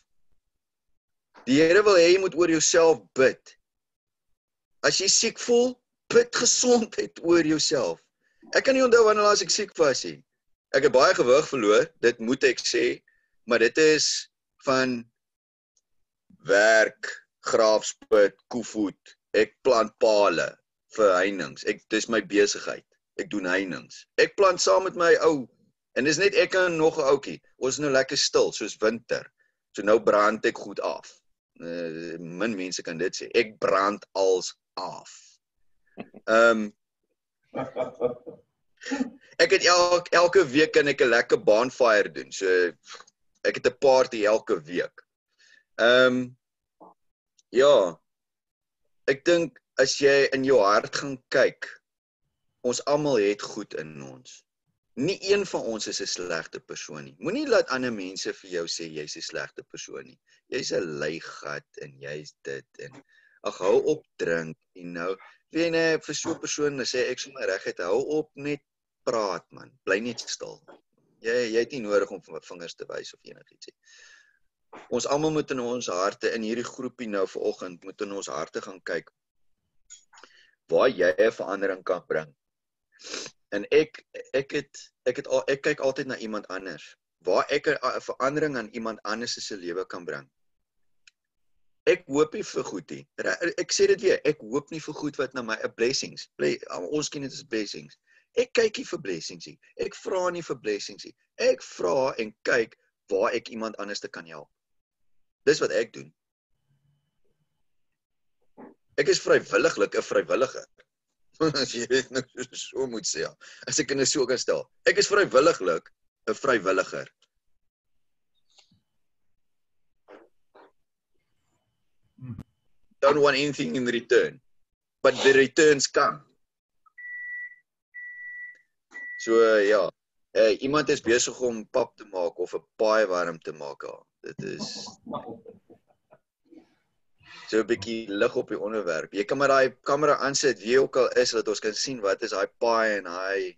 Die Here wil hê jy moet oor jouself bid. As jy siek voel, bid gesondheid oor jouself. Ek kan nie onthou wanneer laas ek siek was nie. Ek het baie gewig verloor, dit moet ek sê, maar dit is van werk, graafspit, koevoet. Ek plant pale vir heininge. Ek dis my besigheid. Ek doen heininge. Ek plant saam met my ou en dis net ek en nog 'n ouetjie. Ons is nou lekker stil soos winter. So nou brand ek goed af. Uh, min mense kan dit sê. Ek brand als af. Ehm um, ek het elke elke week kan ek 'n lekker bonfire doen. So ek het 'n party elke week. Ehm um, ja. Ek dink as jy in jou hart gaan kyk, ons almal het goed in ons. Nie een van ons is 'n slegte persoon nie. Moenie laat ander mense vir jou sê jy's 'n slegte persoon nie. Jy's 'n leigat en jy's dit en ag hou op drink en nou weet jy net vir so 'n persoon sê ek sommer reguit hou op net praat man. Bly net stil. Jy jy het nie nodig om vingers te wys of enigiets nie. Ons almal moet in ons harte in hierdie groepie nou vanoggend moet in ons harte gaan kyk waar jy 'n verandering kan bring. En ek ek het ek het al ek kyk altyd na iemand anders waar ek 'n verandering aan iemand anders se lewe kan bring. Ek hoop nie vir goed nie. Ek sê dit weer, ek hoop nie vir goed wat na my 'n blessings. Ons ken dit as blessings. Ek kyk nie vir blessings nie. Ek vra nie vir blessings nie. Ek vra en kyk waar ek iemand anders te kan help. Dis wat ek doen. Ek is vrywilliglik 'n vrywilliger. Jy dit nou so moet sê. Ja. As ek dit so kan stel. Ek is vrywilliglik 'n vrywilliger. Don't want anything in return. But the returns come. So ja, uh, iemand is besig om pap te maak of 'n paai warm te maak. Ja. Dit is so 'n bietjie lig op die onderwerp. Jy kan maar daai kamera aansit wie ook al is dat ons kan sien wat is daai paai en hy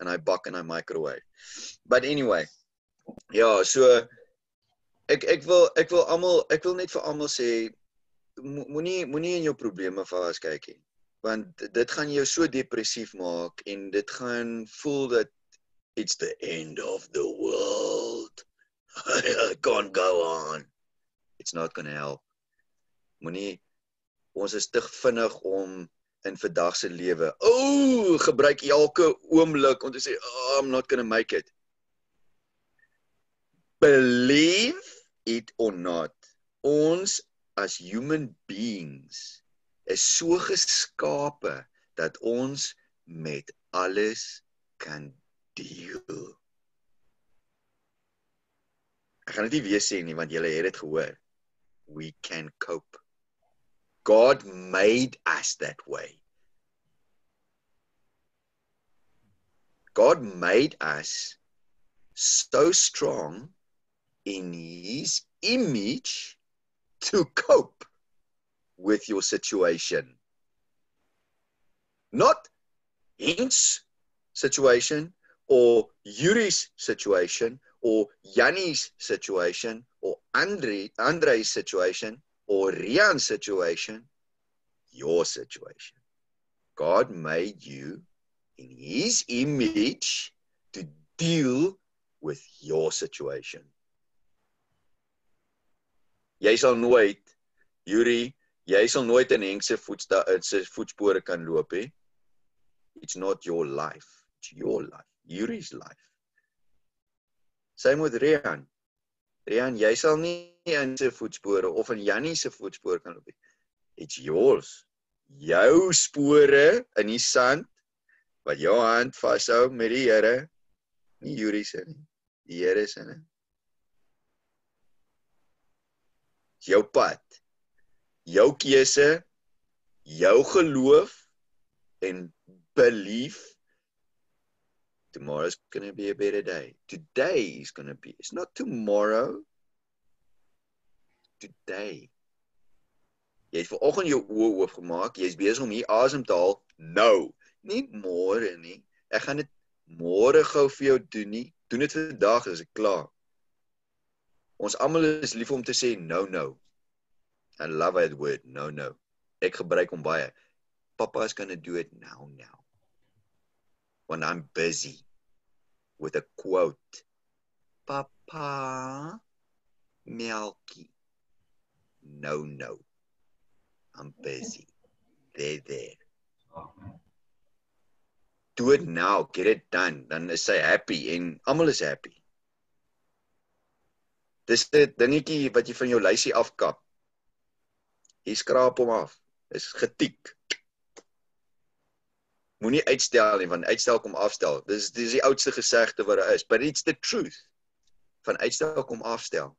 en hy bak in hy microwave. But anyway. Ja, so ek ek wil ek wil almal ek wil net vir almal sê moenie moenie in jou probleme vaskyk nie want dit gaan jou so depressief maak en dit gaan voel dat it's the end of the world. I can't go on. It's not going to help. Moenie ons is te vinnig om in vandag se lewe. O, oh, gebruik elke oomblik om te sê, oh, I'm not going to make it. Believe it or not. Ons as human beings is so geskape dat ons met alles kan deel. Ek gaan dit nie weer sê nie want julle het dit gehoor. We can cope. God made us that way. God made us so strong in his image to cope with your situation. Not Hink's situation or Yuri's situation or Yanni's situation or Andre Andre's situation or Rian's situation, your situation. God made you in his image to deal with your situation. Jy sal nooit Yuri jy sal nooit in Henk se voetsta in sy voetspore kan loop hè. It's not your life. It's your life. Yuri's life. Sy moet Rian. Rian, jy sal nie in sy voetspore of in Jannie se voetspore kan loop nie. It's yours. Jou spore in die sand wat jou hand vashou met die Here. Nie Yuri se nie. Die Here se nie. Jou pad jou keuse, jou geloof en belief tomorrow's going to be a better day. Today is going to be. It's not tomorrow. Today. Jy het vanoggend jou oë oop gemaak. Jy's besig om hier asem te haal nou. Nie môre nie. Ek gaan dit môre gou vir jou doen nie. Doen dit vandag as ek klaar. Ons almal is lief om te sê nou nou. I love that word. No, no. Ek gebruik hom baie. Papa is to do it now now. When I'm busy with a quote. Papa Melky. No, no. I'm busy. There there. Do it now, get it done. Dan is hy happy en almal is happy. Dis 'n dingetjie wat jy van jou lysie afkap. Jy skraap hom af. Is getiek. Moenie uitstel nie, want uitstel kom afstel. Dis dis die oudste gesegde wat daar is, but it's the truth. Van uitstel kom afstel.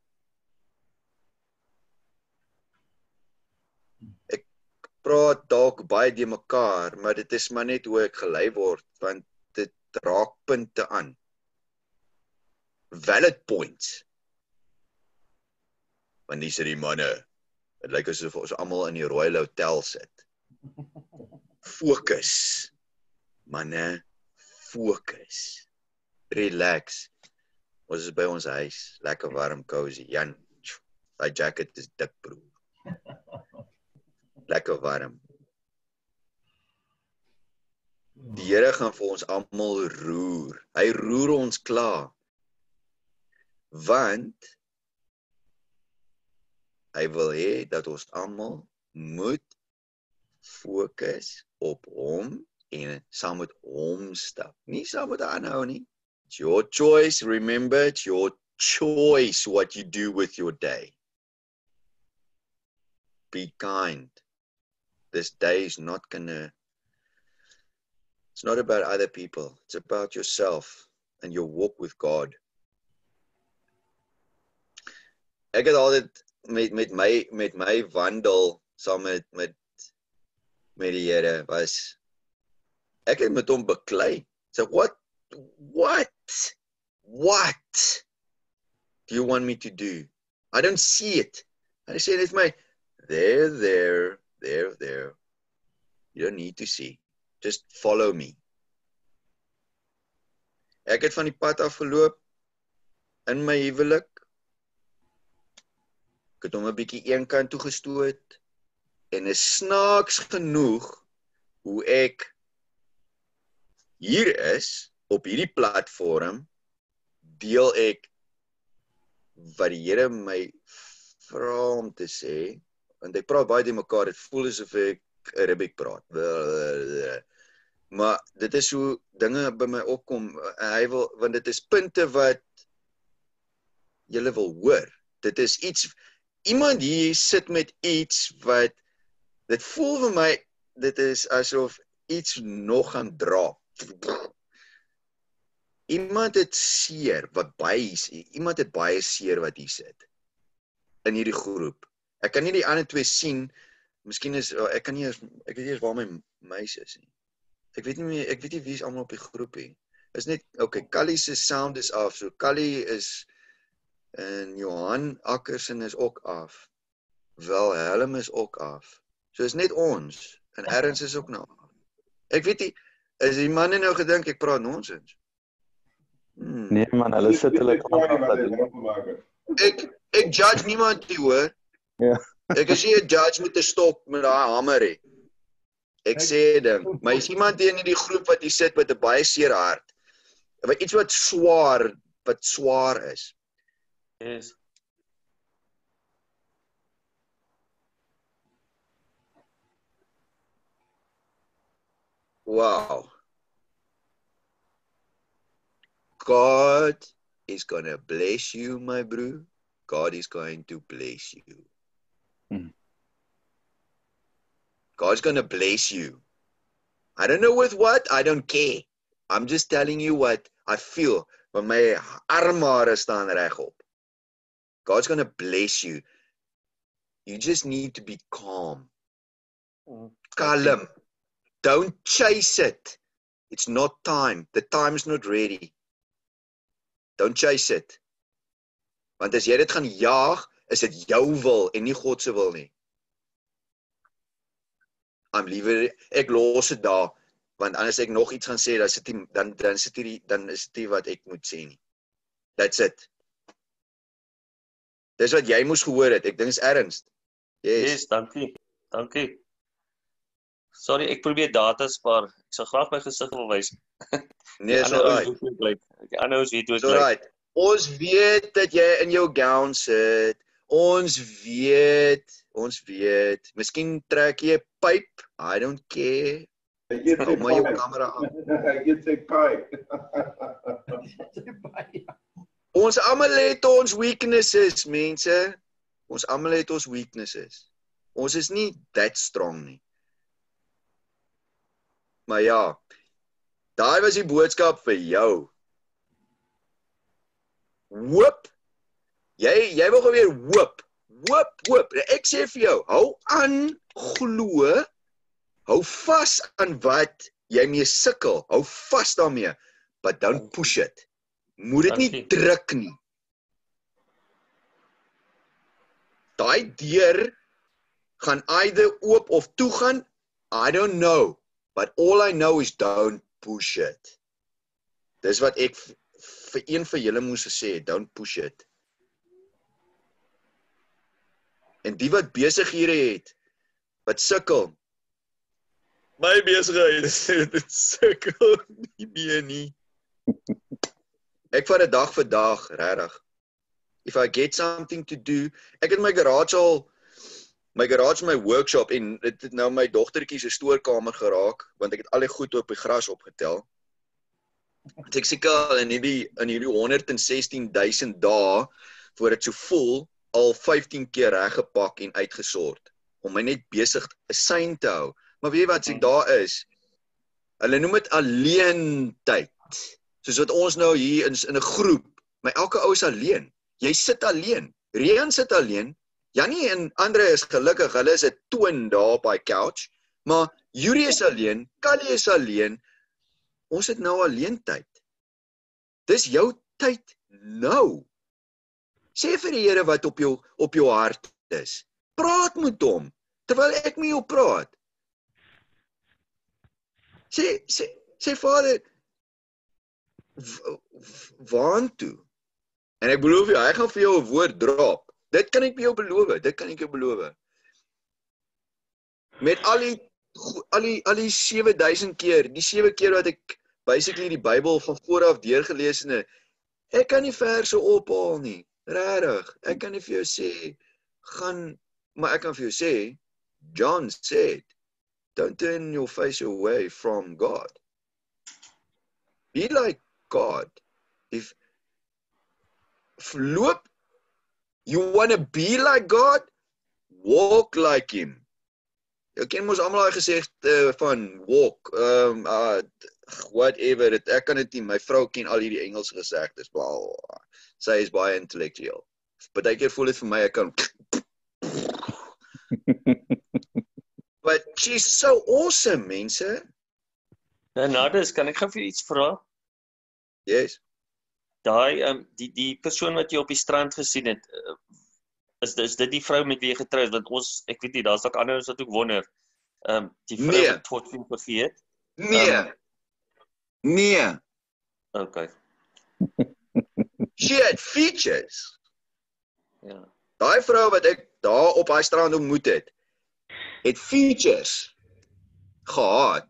Praat dalk baie de mekaar, maar dit is maar net hoe ek gelei word want dit raak punte aan. Valid points. Want dis die manne. Dit lyk asof ons almal in die Royal Hotel sit. Fokus. Manne, fokus. Relax. Ons is by ons huis, lekker warm, cozy. Jan, daai jacket is dik broer. Lekker warm. Die Here gaan vir ons almal roer. Hy roer ons klaar. Want hy wil hê dat ons almal moet fokus op hom en saam met hom stap. Nie saam met aanhou nie. It's your choice. Remember, it's your choice what you do with your day. Be kind. This day is not gonna It's not about other people. It's about yourself and your walk with God. Ek het altyd met met my met my wandel saam met met met die Here was ek het met hom beklei. So what what what do you want me to do? I don't see it. And hy sê net my there there there there. You don't need to see. Just follow me. Ek het van die pad af geloop in my huwelik. Ek het hom 'n bietjie eenkant toe gestoot en is snaaks genoeg hoe ek hier is op hierdie platform deel ek wat die Here my vra om te sê want hy praat baie te mekaar dit voel asof ek Arabic praat. Maar dit is hoe dinge by my opkom. Hy wil want dit is punte wat jy wil hoor. Dit is iets iemand hier sit met iets wat dit voel vir my dit is asof iets nog gaan dra. Iemand het seer wat baie iemand het baie seer wat hier sit in hierdie groep ek kan nie die ander twee sien miskien is ek kan nie eers ek weet nie eens waar my meis is nie Ek weet nie meer, ek weet nie wie is almal op die groep nie. Is net okay, Callie se sound is af. So Callie is en Johan Akkersen is ook af. Wel Helm is ook af. So is net ons en Erns is ook nou. Ek weet nie is die manne nou gedink ek praat nonsens. Hmm. Nee man, hulle sit hulle kant af. Ek ek judge niemand nie hoor. Ja. Ek is nie 'n judge met 'n stok met daai hamer nie. Ek sê ding, maar is iemand hier in die groep wat hier sit met 'n baie seer hart? Wat iets wat swaar, wat swaar is. Yes. Wow. God is going to bless you, my bro. God is going to bless you. Hmm. God's going to bless you. I don't know with what, I don't care. I'm just telling you what I feel. Want my armhare staan regop. God's going to bless you. You just need to be calm. Mm. Calm. Don't chase it. It's not time. The time's not ready. Don't chase it. Want as jy dit gaan jaag, is dit jou wil en nie God se wil nie. I'm liewer ek los dit daar want anders ek nog iets gaan sê dan sit die, dan dan sit hierdie dan is dit wat ek moet sê nie. That's it. Dis wat jy moes gehoor het. Ek dink is erns. Yes, Yes. dankie. Dankie. Sorry, ek probeer data spaar. Ek sal graag my gesig wil wys. Nee, dit lyk. Die ander ouens weet hoe Is dit lyk. alright. Ons weet dat jy in jou gown sit. Ons weet, ons weet. Miskien trek jy 'n pyp. I don't care. Ek het Hou maar jou kamera aan. Ek het sy kai. Ons almal het ons weaknesses, mense. Ons almal het ons weaknesses. Ons is nie that strong nie. Maar ja. Daai was die boodskap vir jou. Hoop. Jy jy wil gou weer hoop. Hoop, hoop. Ek sê vir jou, hou aan glo. Hou vas aan wat jy mee sukkel. Hou vas daarmee. But don't push it. Moet dit nie druk nie. Daai deur gaan either oop of toe gaan. I don't know. But all I know is don't push it. Dis wat ek vir een van julle moes gesê don't push it. En die wat besighede het wat sukkel. My besigheid dit sukkel nie meer nie. Ek vat dit dag vir dag, regtig. If I get something to do, ek het my garage al my garage my workshop en dit het nou my dogtertjie se stoorkamer geraak want ek het al die goed op die gras opgetel. Het ek seker in hierdie in hierdie 116000 dae voor dit so vol al 15 keer reggepak en uitgesort om my net besig 'n sein te hou. Maar weet jy wat ek daar is? Hulle noem dit alleen tyd. Soos wat ons nou hier in in 'n groep, maar elke ou is alleen. Jy sit alleen. Rian sit alleen. Jannie en Andre is gelukkig, hulle is 'n toon daar op daai couch, maar Yuri is alleen, Kali is alleen. Ons het nou alleen tyd. Dis jou tyd nou. Sê vir die Here wat op jou op jou hart is. Praat met hom terwyl ek met jou praat. Sê sê sê Vader waantoe? En ek beloof jou, hy gaan vir jou 'n woord drop. Dit kan ek vir jou beloof, dit kan ek jou beloof. Met al die al die al die 7000 keer, die 7 keer wat ek basically die Bybel van voor af deurgelees en ek kan nie verse ophaal nie. Regtig. Ek kan nie vir jou sê gaan maar ek kan vir jou sê John said don't turn your face away from God. Be like God. If loop you want to be like God, walk like him. Jy ken mos almal daai gesegde van walk, um uh whatever dit ek kan dit nie. My vrou ken al hierdie Engelse gesegdes, bla. Sy is baie intellektueel. Partykeer voel dit vir my ek kan But she's so awesome, mense. En nou dis kan ek gou vir iets vra? Yes. Daai ehm um, die die persoon wat jy op die strand gesien het, uh, is is dit die vrou met wie jy getrou is want ons ek weet nie, daar's dalk ander ouens wat ook wonder. Ehm um, die vrou Nee. wat God vir vergeet. Nee. Um, Nee. Okay. She had features. Ja. Daai vrou wat ek daar op daai strand ontmoet het, het features gehad.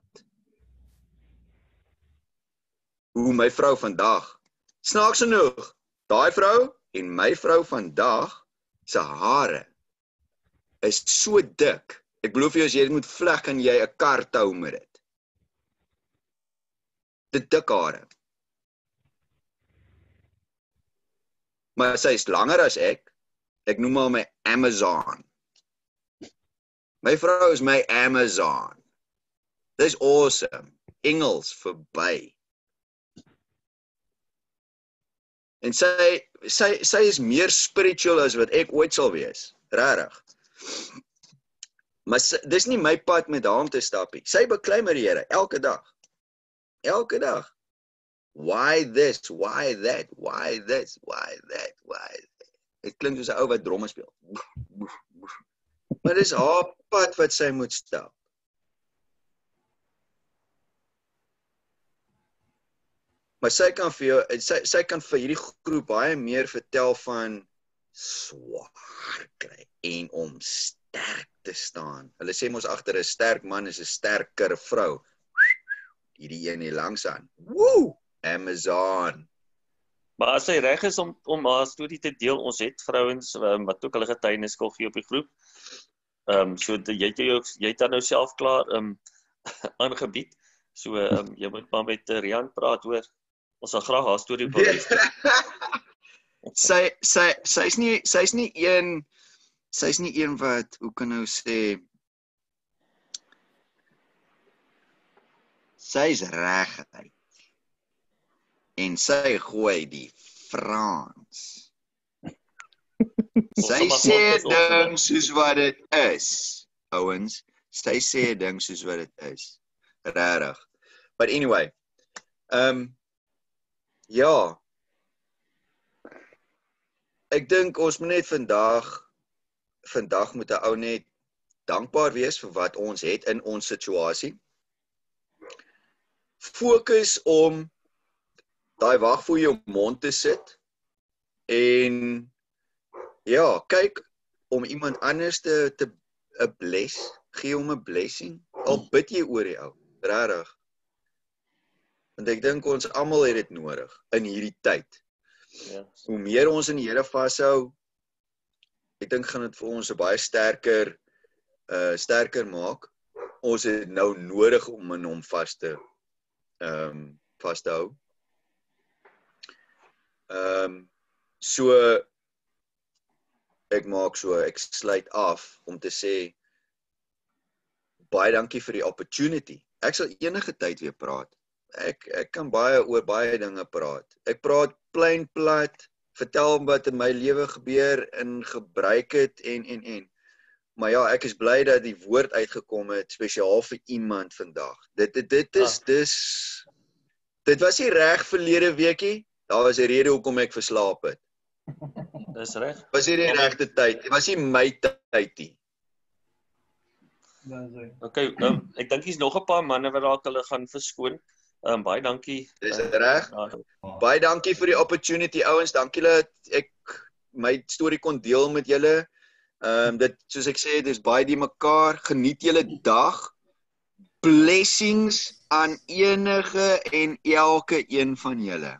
Hoe my vrou vandag. Snaaks genoeg, daai vrou en my vrou vandag se hare is so dik. Ek belowe jou as jy dit moet vleg kan jy 'n kar tou met dit. Dit dik hare. Maar sy is langer as ek. Ek noem haar my Amazon. My vrou is my Amazon. Dis awesome. Engels verby. En sy sy sy is meer spiritual as wat ek ooit sal wees. Regtig. Maar sy, dis nie my pad met haar om te stap nie. Sy beklei met die Here elke dag. Elke dag. Why this? Why that? Why this? Why that? Why Dit klink soos 'n ou wat dromme speel. Maar dis haar pad wat sy moet stap. Maar sy kan vir jou sy sy kan vir hierdie groep baie meer vertel van swaar kry en om sterk te staan. Hulle sê mos agter 'n sterk man is 'n sterker vrou. Hierdie een hier langs aan. Woe! Amazon. Maar as hy reg is om om haar storie te deel, ons het vrouens um, wat ook hulle getuienis wil gee op die groep. Ehm um, so jy het jou jy het dan nou self klaar ehm um, aangebied. So ehm um, jy moet maar met uh, Rian praat hoor. Ons sal graag haar storie wil luister. sy sy sy's nie sy's nie een sy's nie een wat hoe kan nou sê Sy's reguit. En sy gooi die Frans. Sy sê ding soos wat dit is. Ouens, sy sê ding soos wat dit is. Regtig. But anyway. Ehm um, ja. Ek dink ons moet net vandag vandag moet 'n ou net dankbaar wees vir wat ons het in ons situasie. Fokus om daai wag voor jou mond te sit en ja, kyk om iemand anders te te 'n bless, gee hom 'n blessing. Al bid jy oor die ou, regtig. Want ek dink ons almal het dit nodig in hierdie tyd. Ja. Hoe meer ons in die Here vashou, ek dink gaan dit vir ons 'n baie sterker uh sterker maak. Ons het nou nodig om in hom vas te ehm um, vas te hou. Ehm um, so ek maak so ek sluit af om te sê baie dankie vir die opportunity. Ek sal enige tyd weer praat. Ek ek kan baie oor baie dinge praat. Ek praat plain plat, vertel wat in my lewe gebeur en gebruik dit en en en. Maar ja, ek is bly dat die woord uitgekom het spesiaal vir iemand vandag. Dit dit dit is Ah. dis dit was nie reg verlede weekie. Daar was 'n rede hoekom ek verslaap het. Dis reg. Was nie die regte tyd. Dit was nie my tyd nie. Dan sê. Okay, nou ek dink hier's nog 'n paar manne wat dalk hulle gaan verskoon. Ehm um, baie dankie. Dis Eh, reg. ja, Baie dankie vir die opportunity ouens. Dankie dat ek my storie kon deel met julle. Ehm um, dit soos ek sê, dis baie die mekaar. Geniet julle dag. Blessings aan enige en elke een van julle.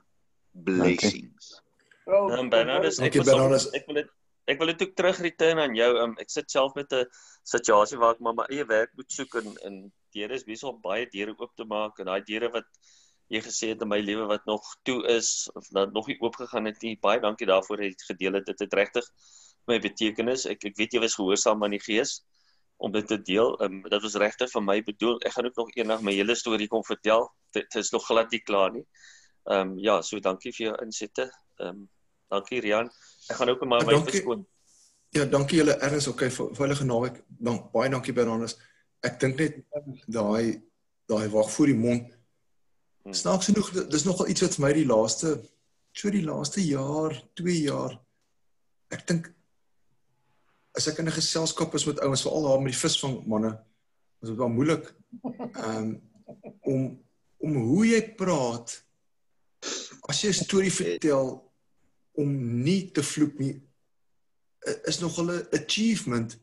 Blessings. Oh, Ehm Bernardus, ek wil sommer- Bernardus. ek wil dit ek wil dit ook terug return aan jou. Um, ek sit self met 'n situasie waar ek maar my eie werk moet soek en en deure is besig om baie deure oop te maak en daai deure wat jy gesê het in my lewe wat nog toe is of dat nog nie oop gegaan het nie. Baie dankie daarvoor dat jy dit gedeel het. Dit het regtig my betekenis. Ek ek weet jy was gehoorsaam aan die Gees om dit te deel. Um, dit was regtig vir my bedoel. Ek gaan ook nog eendag my hele storie kom vertel. Dit dit is nog glad nie klaar nie. Ehm um, ja, so dankie vir jou insette. Ehm um, dankie Rian. Ek gaan ook maar my verskoon. Ja, dankie julle erns. Okay, ve- veilige naweek. Dank baie dankie Bernardus. Ek dink net daai daai wag voor die mond. Hmm. Snaaks genoeg, di- dis nogal iets wat vir my die laaste so die laaste jaar, 2 jaar ek dink as ek in 'n geselskap is met ouens, veral daar met die visvang manne, is dit baie moeilik um, om om hoe jy praat as jy 'n storie vertel om nie te vloek nie is nogal 'n achievement.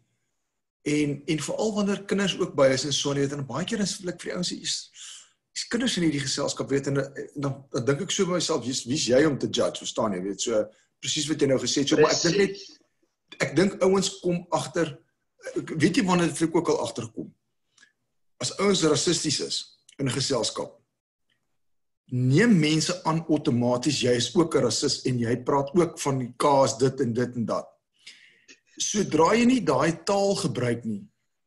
En en veral wanneer kinders ook by is en so net en baie keer is ek vir die ouens is is kinders in hierdie geselskap weet en, dan, dan dink ek so by myself wie's wie's jy om te judge verstaan jy weet so presies wat jy nou gesê het so maar ek dink net ek dink ouens kom agter weet jy wanneer dit ook al agterkom? As ouens rassisties is in 'n geselskap neem mense aan outomaties jy is ook 'n rassis en jy praat ook van die kaas dit en dit en dat sodra jy nie daai taal gebruik nie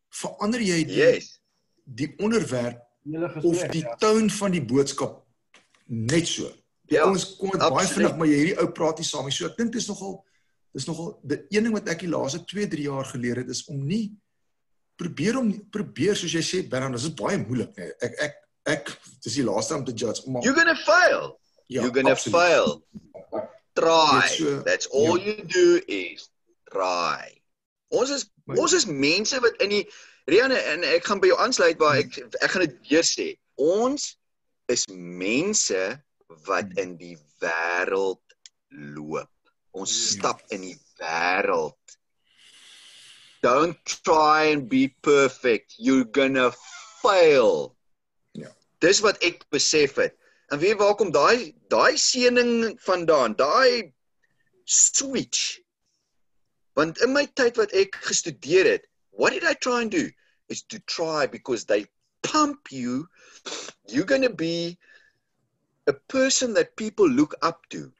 verander jy die Yes. die onderwerp Julle of gesprek. die ja. toon van die boodskap net so. Die Ja, ouens kom dit baie vinnig maar jy hierdie ou praat nie saam nie. So ek dink dis nogal dis nogal die een ding wat ek die laaste 2, 3 jaar geleer het is om nie probeer om probeer soos jy sê Bernard, dis is baie moeilik nee. Ek ek ek dis die laaste om te judge om You're going to fail. ja, You're going to fail. Try. So- That's all ja. you do is try. Ons is Maar- ons is mense wat in die Rianne en ek gaan by jou aansluit waar ek ek gaan dit weer sê. Ons is mense wat Hmm. in die wêreld loop. Ons Ja. stap in die wêreld. Don't try and be perfect. You're gonna fail. Dis wat ek besef het. En weet waar kom daai daai seëning vandaan? Daai switch. Want in my tyd wat ek gestudeer het, what did I try and do? Is to try because they pump you. You're going to be a person that people look up to.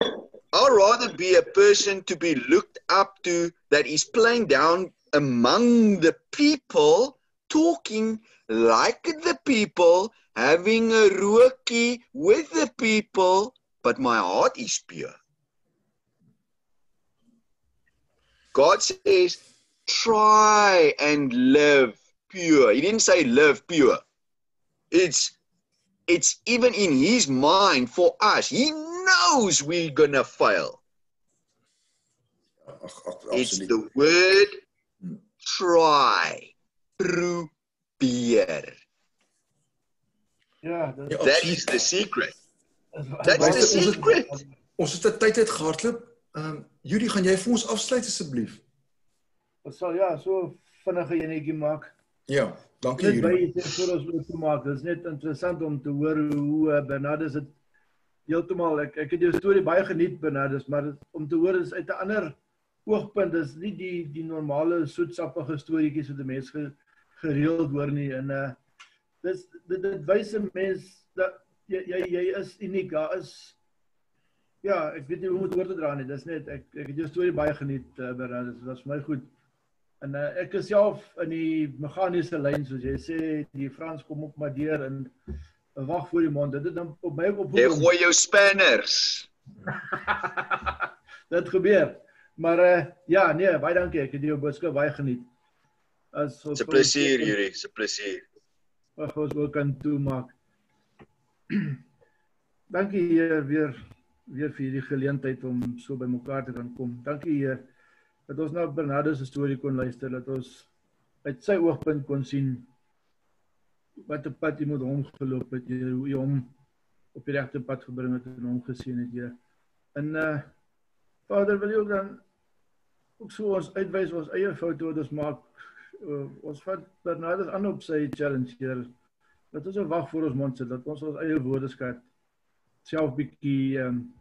I'd rather be a person to be looked up to that is playing down among the people, talking like the people, having a rookie with the people, but my heart is pure. God says, try and live pure. He didn't say live pure. It's it's even in his mind for us. He knows we're gonna fail. Ag It's the word Hmm. try. Probeer. Ja, dit Ja, That absoluut. is the secret. is That's the secret. Ons het 'n tyd uit gehardloop. Ehm um, Judy, gaan jy vir ons afsluit asseblief? Ons sal ja, so vinnige enetjie maak. Ja, dankie Net by Judy. sê voor ons oop maak. Dit is net interessant om te hoor hoe uh, Bernardus dit heeltemal ek ek het jou storie baie geniet Bernardus, maar dit- om te hoor is uit 'n ander oogpunt dis nie die die normale soetsappige storieetjies wat 'n mens ge, gereeld hoor nie en uh dis dit dit wys 'n mens dat jy jy jy is uniek. Daar is ja, ek weet nie hoe om dit oor te dra nie. Dis net ek ek het jou storie baie geniet uh, Bernardus. Dit was vir my goed. En uh, ek is self in die meganiese lyn soos jy sê, die Frans kom op maar deur en wag voor die mond. Dit het dan op my op Jy gooi jou spanners. Dit gebeur. Maar uh, ja, nee, baie dankie. Ek het jou boodskap baie geniet. As 'n plesier, Yuri, dis 'n plesier. Wag ons ook kan toemaak. dankie Heer weer weer vir hierdie geleentheid om so by mekaar te kan kom. Dankie Heer dat ons na Bernardus se storie kon luister, dat ons uit sy oogpunt kon sien wat 'n pad met hom geloop het, Heer, hoe hy hom op die regte pad gebring het en hom gesien het, Heer. En uh Vader, wil jy ook dan ook so ons uitwys ons eie foute wat ons maak. Uh, ons vat Bernardus aan op sy challenge, Heer. Dat ons 'n wag voor ons mond sit, dat ons ons eie woordeskat self bietjie um,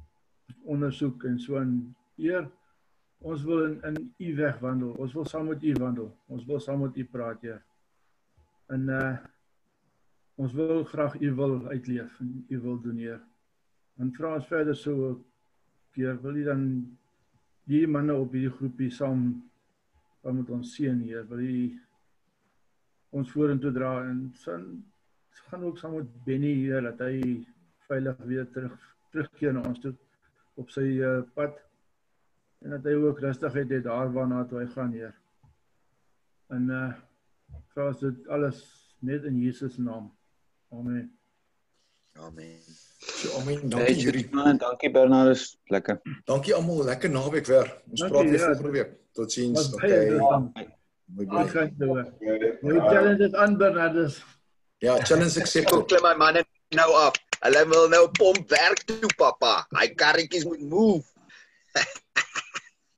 ondersoek en so en Heer, ons wil in in u weg wandel. Ons wil saam met u wandel. Ons wil saam met u praat, Heer. En uh ons wil graag u wil uitleef en u wil doen, Heer. En vra ons verder so Heer, wil u dan die manne op hierdie groepie saam saam met ons seën, Heer. Wil u ons vorentoe dra en san gaan ook saam met Benny hier dat hy veilig weer terug terugkeer na ons toe op sy uh, pad en dat hy ook rustigheid het daar waarna toe hy gaan Heer. En uh vra ons dit alles net in Jesus naam. Amen. Amen. So, amen. Dankie Judy. Man, dankie Bernardus. Lekker. Dankie almal. Lekker naweek weer. Ons Dankie, praat weer ja. volgende week. Totsiens. Okay. Mooi bly. Jou challenge aan Bernardus. Ja, challenge Kom accepted. klim my manne nou af. Hulle wil nou pomp werk toe, pappa. Hy karretjies moet move.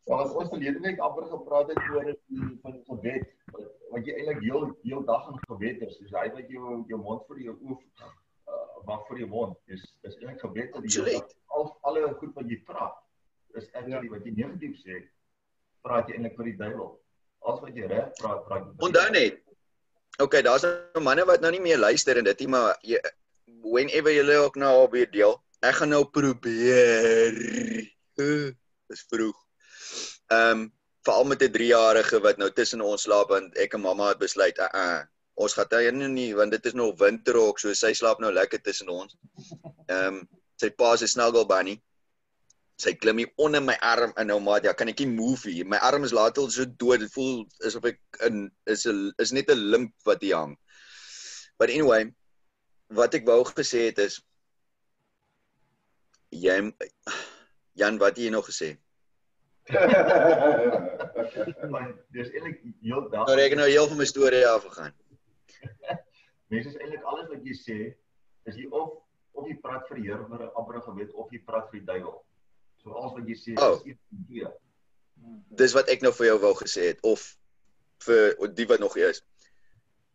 Ja, wat ons verlede week amper gepraat het oor die van gebed, wat- wat jy eintlik heel heel dag in gebed is. Dis hy wat jou jou mond voor jou oë maak vir jou mond. Dis dis eintlik gebed dat jy al alle goed wat jy praat. Dis actually wat jy negatief sê, praat jy eintlik vir die duiwel. Alles wat jy reg praat, praat jy. Onthou net. Okay, daar's nou manne wat nou nie meer luister en dit nie, maar jy whenever julle ook nou op weer deel. Ek gaan nou probeer. Uh, dis vroeg. Ehm um, veral met 'n 3-jarige wat nou tussen ons slaap want ek en mamma het besluit, uh, uh ons hy nou nie want dit is nog winter ook, so sy slaap nou lekker tussen ons. Ehm um, sy pa se snuggle bunny. Sy klim hier onder my arm in nou maar ja, kan ek nie move hier. My arm is laat al so dood. Dit voel asof ek in is 'n is net 'n limp wat hier hang. But anyway, wat ek wou gesê het is jy Jan, wat het jy nog gesê? Dis eintlik heel dag. Nou ek nou heel van my storie af gegaan. Mense is eintlik alles wat jy sê, is jy of of jy praat vir die Here vir 'n amper gebed of jy praat vir die duiwel. So alles wat jy sê Oh. is iets van twee. Dis wat ek nou vir jou wou gesê het of vir die wat nog hier is.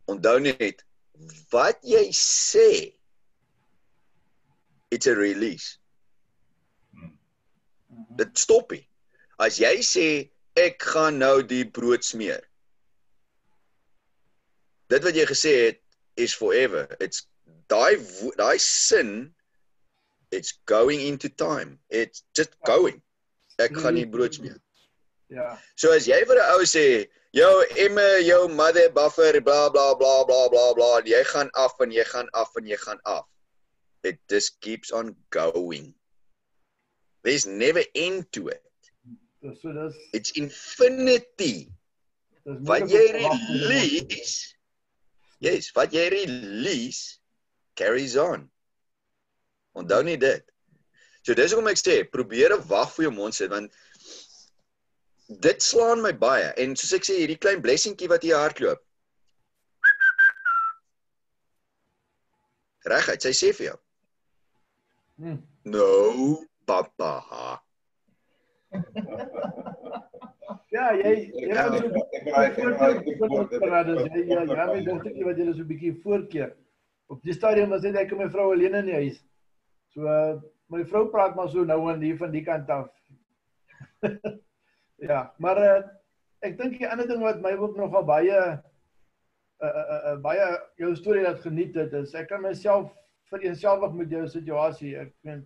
Onthou net wat jy sê it's a release. Dit stop nie. As jy sê ek gaan nou die brood smeer. Dit wat jy gesê het is forever. It's daai daai sin it's going into time. It's just going. Ek gaan nie brood smeer. Ja. So as jy vir 'n ou sê Jou emme, jou mother buffer bla bla bla bla bla bla. Jy gaan af en jy gaan af en jy gaan af. It just keeps on going. There's never end to it. Dis so dis It's infinity. dis Wat jy release. Yes, wat jy release carries on. Onthou net dit. So dis hoekom ek sê, probeer 'n wag vir jou mond sit want dit slaan my baie en soos ek sê hierdie klein blessingkie wat hier hardloop. Reguit, sy sê vir jou, Hm. "No, papa." Ja, jy jy Ja, moet so ek word- jy ja, ja, my dogtertjie wat julle so 'n bietjie voorkeer. Op die stadium was dit ek en my vrou alleen in die huis. So uh, my vrou praat maar so nou en hier van die kant af. ja, maar uh, ek dink die ander ding wat my ook nogal baie uh, uh, uh, baie jou storie laat geniet het is ek kan myself vereenselwig met jou situasie. Ek meen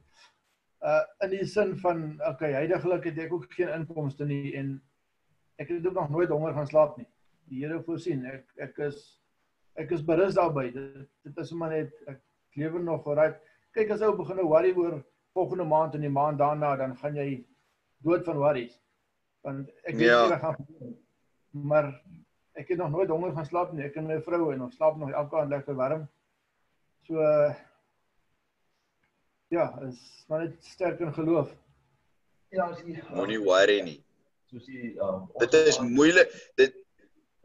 uh in die sin van okay, heidaglik het ek ook geen inkomste nie en ek het ook nog nooit honger gaan slaap nie. Die Here voorsien. Ek ek is ek is berus daarby. Dit dit is maar net ek lewe nog reg. Kyk as ou begin nou worry oor volgende maand en die maand daarna dan gaan jy dood van worries. Want ek weet Ja. nie wat gaan. Maar ek het nog nooit honger gaan slaap nie. Ek en my vrou en ons slaap nog elke aand lekker warm. So ja, is maar net sterk in geloof. Ja, as jy Moenie worry nie. Soos die um Dit is moeilik. Dit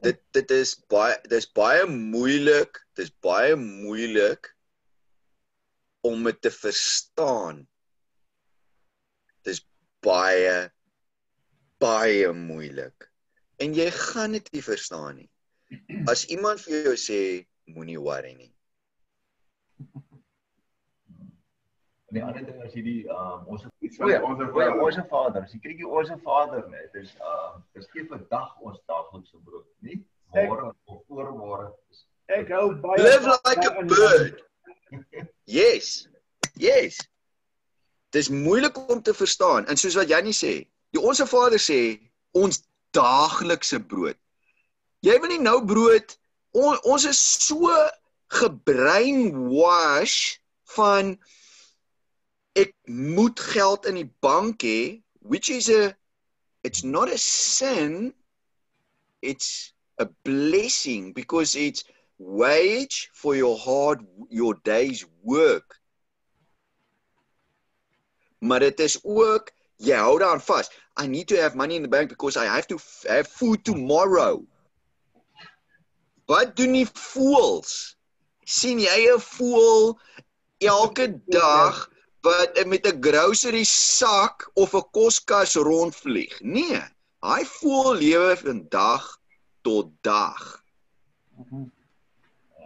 dit dit is baie dis baie moeilik. Dis baie moeilik om dit te verstaan. Dis baie baie moeilik. En jy gaan dit nie verstaan nie. As iemand vir jou sê moenie worry nie. En die ander ding is hierdie um ons Iets O van ja, ons o ja, ons Vader. As jy kyk die ons Vader net, dis um dis gee vandag ons daaglikse brood, nie môre of oormôre. Ek hou baie Live like a bird. Yes. Yes. Dis moeilik om te verstaan. En soos wat Jannie sê, die onsse Vader sê ons daaglikse brood. Jy wil nie nou brood on, ons is so gebrainwash van ek moet geld in die bank hê, which is a it's not a sin, it's a blessing because it's wage for your hard your day's work. Maar dit is ook jy hou daaraan vas. I need to have money in the bank because I have to have food tomorrow. Wat doen die voels? sien jy 'n voel elke dag wat met 'n grocery sak of 'n koskas rondvlieg? Nee, hy voel lewe van dag tot dag.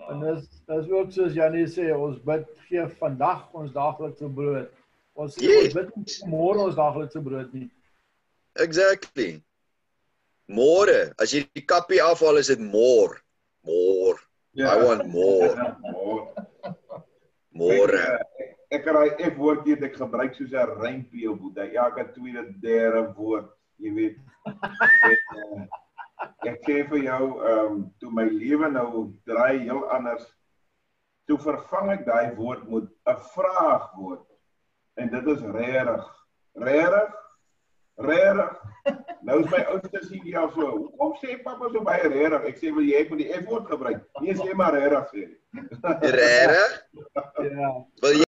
En dis dis ook soos Janie sê, ons bid gee vandag ons daaglikse brood. Ons Yes. ons bid nie môre ons daaglikse brood nie. Exactly. Môre, as jy die kappie afhaal, is dit môre. Môre. I want more. Ja, môre. Ek, ek raai F woord hier ek gebruik soos 'n rympie op boet. Elke tweede derde woord, jy weet. Ek, uh, ek sê vir jou, ehm um, toe my lewe nou draai heel anders. Toe vervang ek daai woord met 'n vraagwoord. En dit is regtig. Regtig? Regtig? Nou is my oudste seun ja so. Hoekom sê pappa so baie regtig? Ek sê wil jy moet die F woord gebruik. Nee, sê maar regtig sê. Regtig? Ja. Wil jy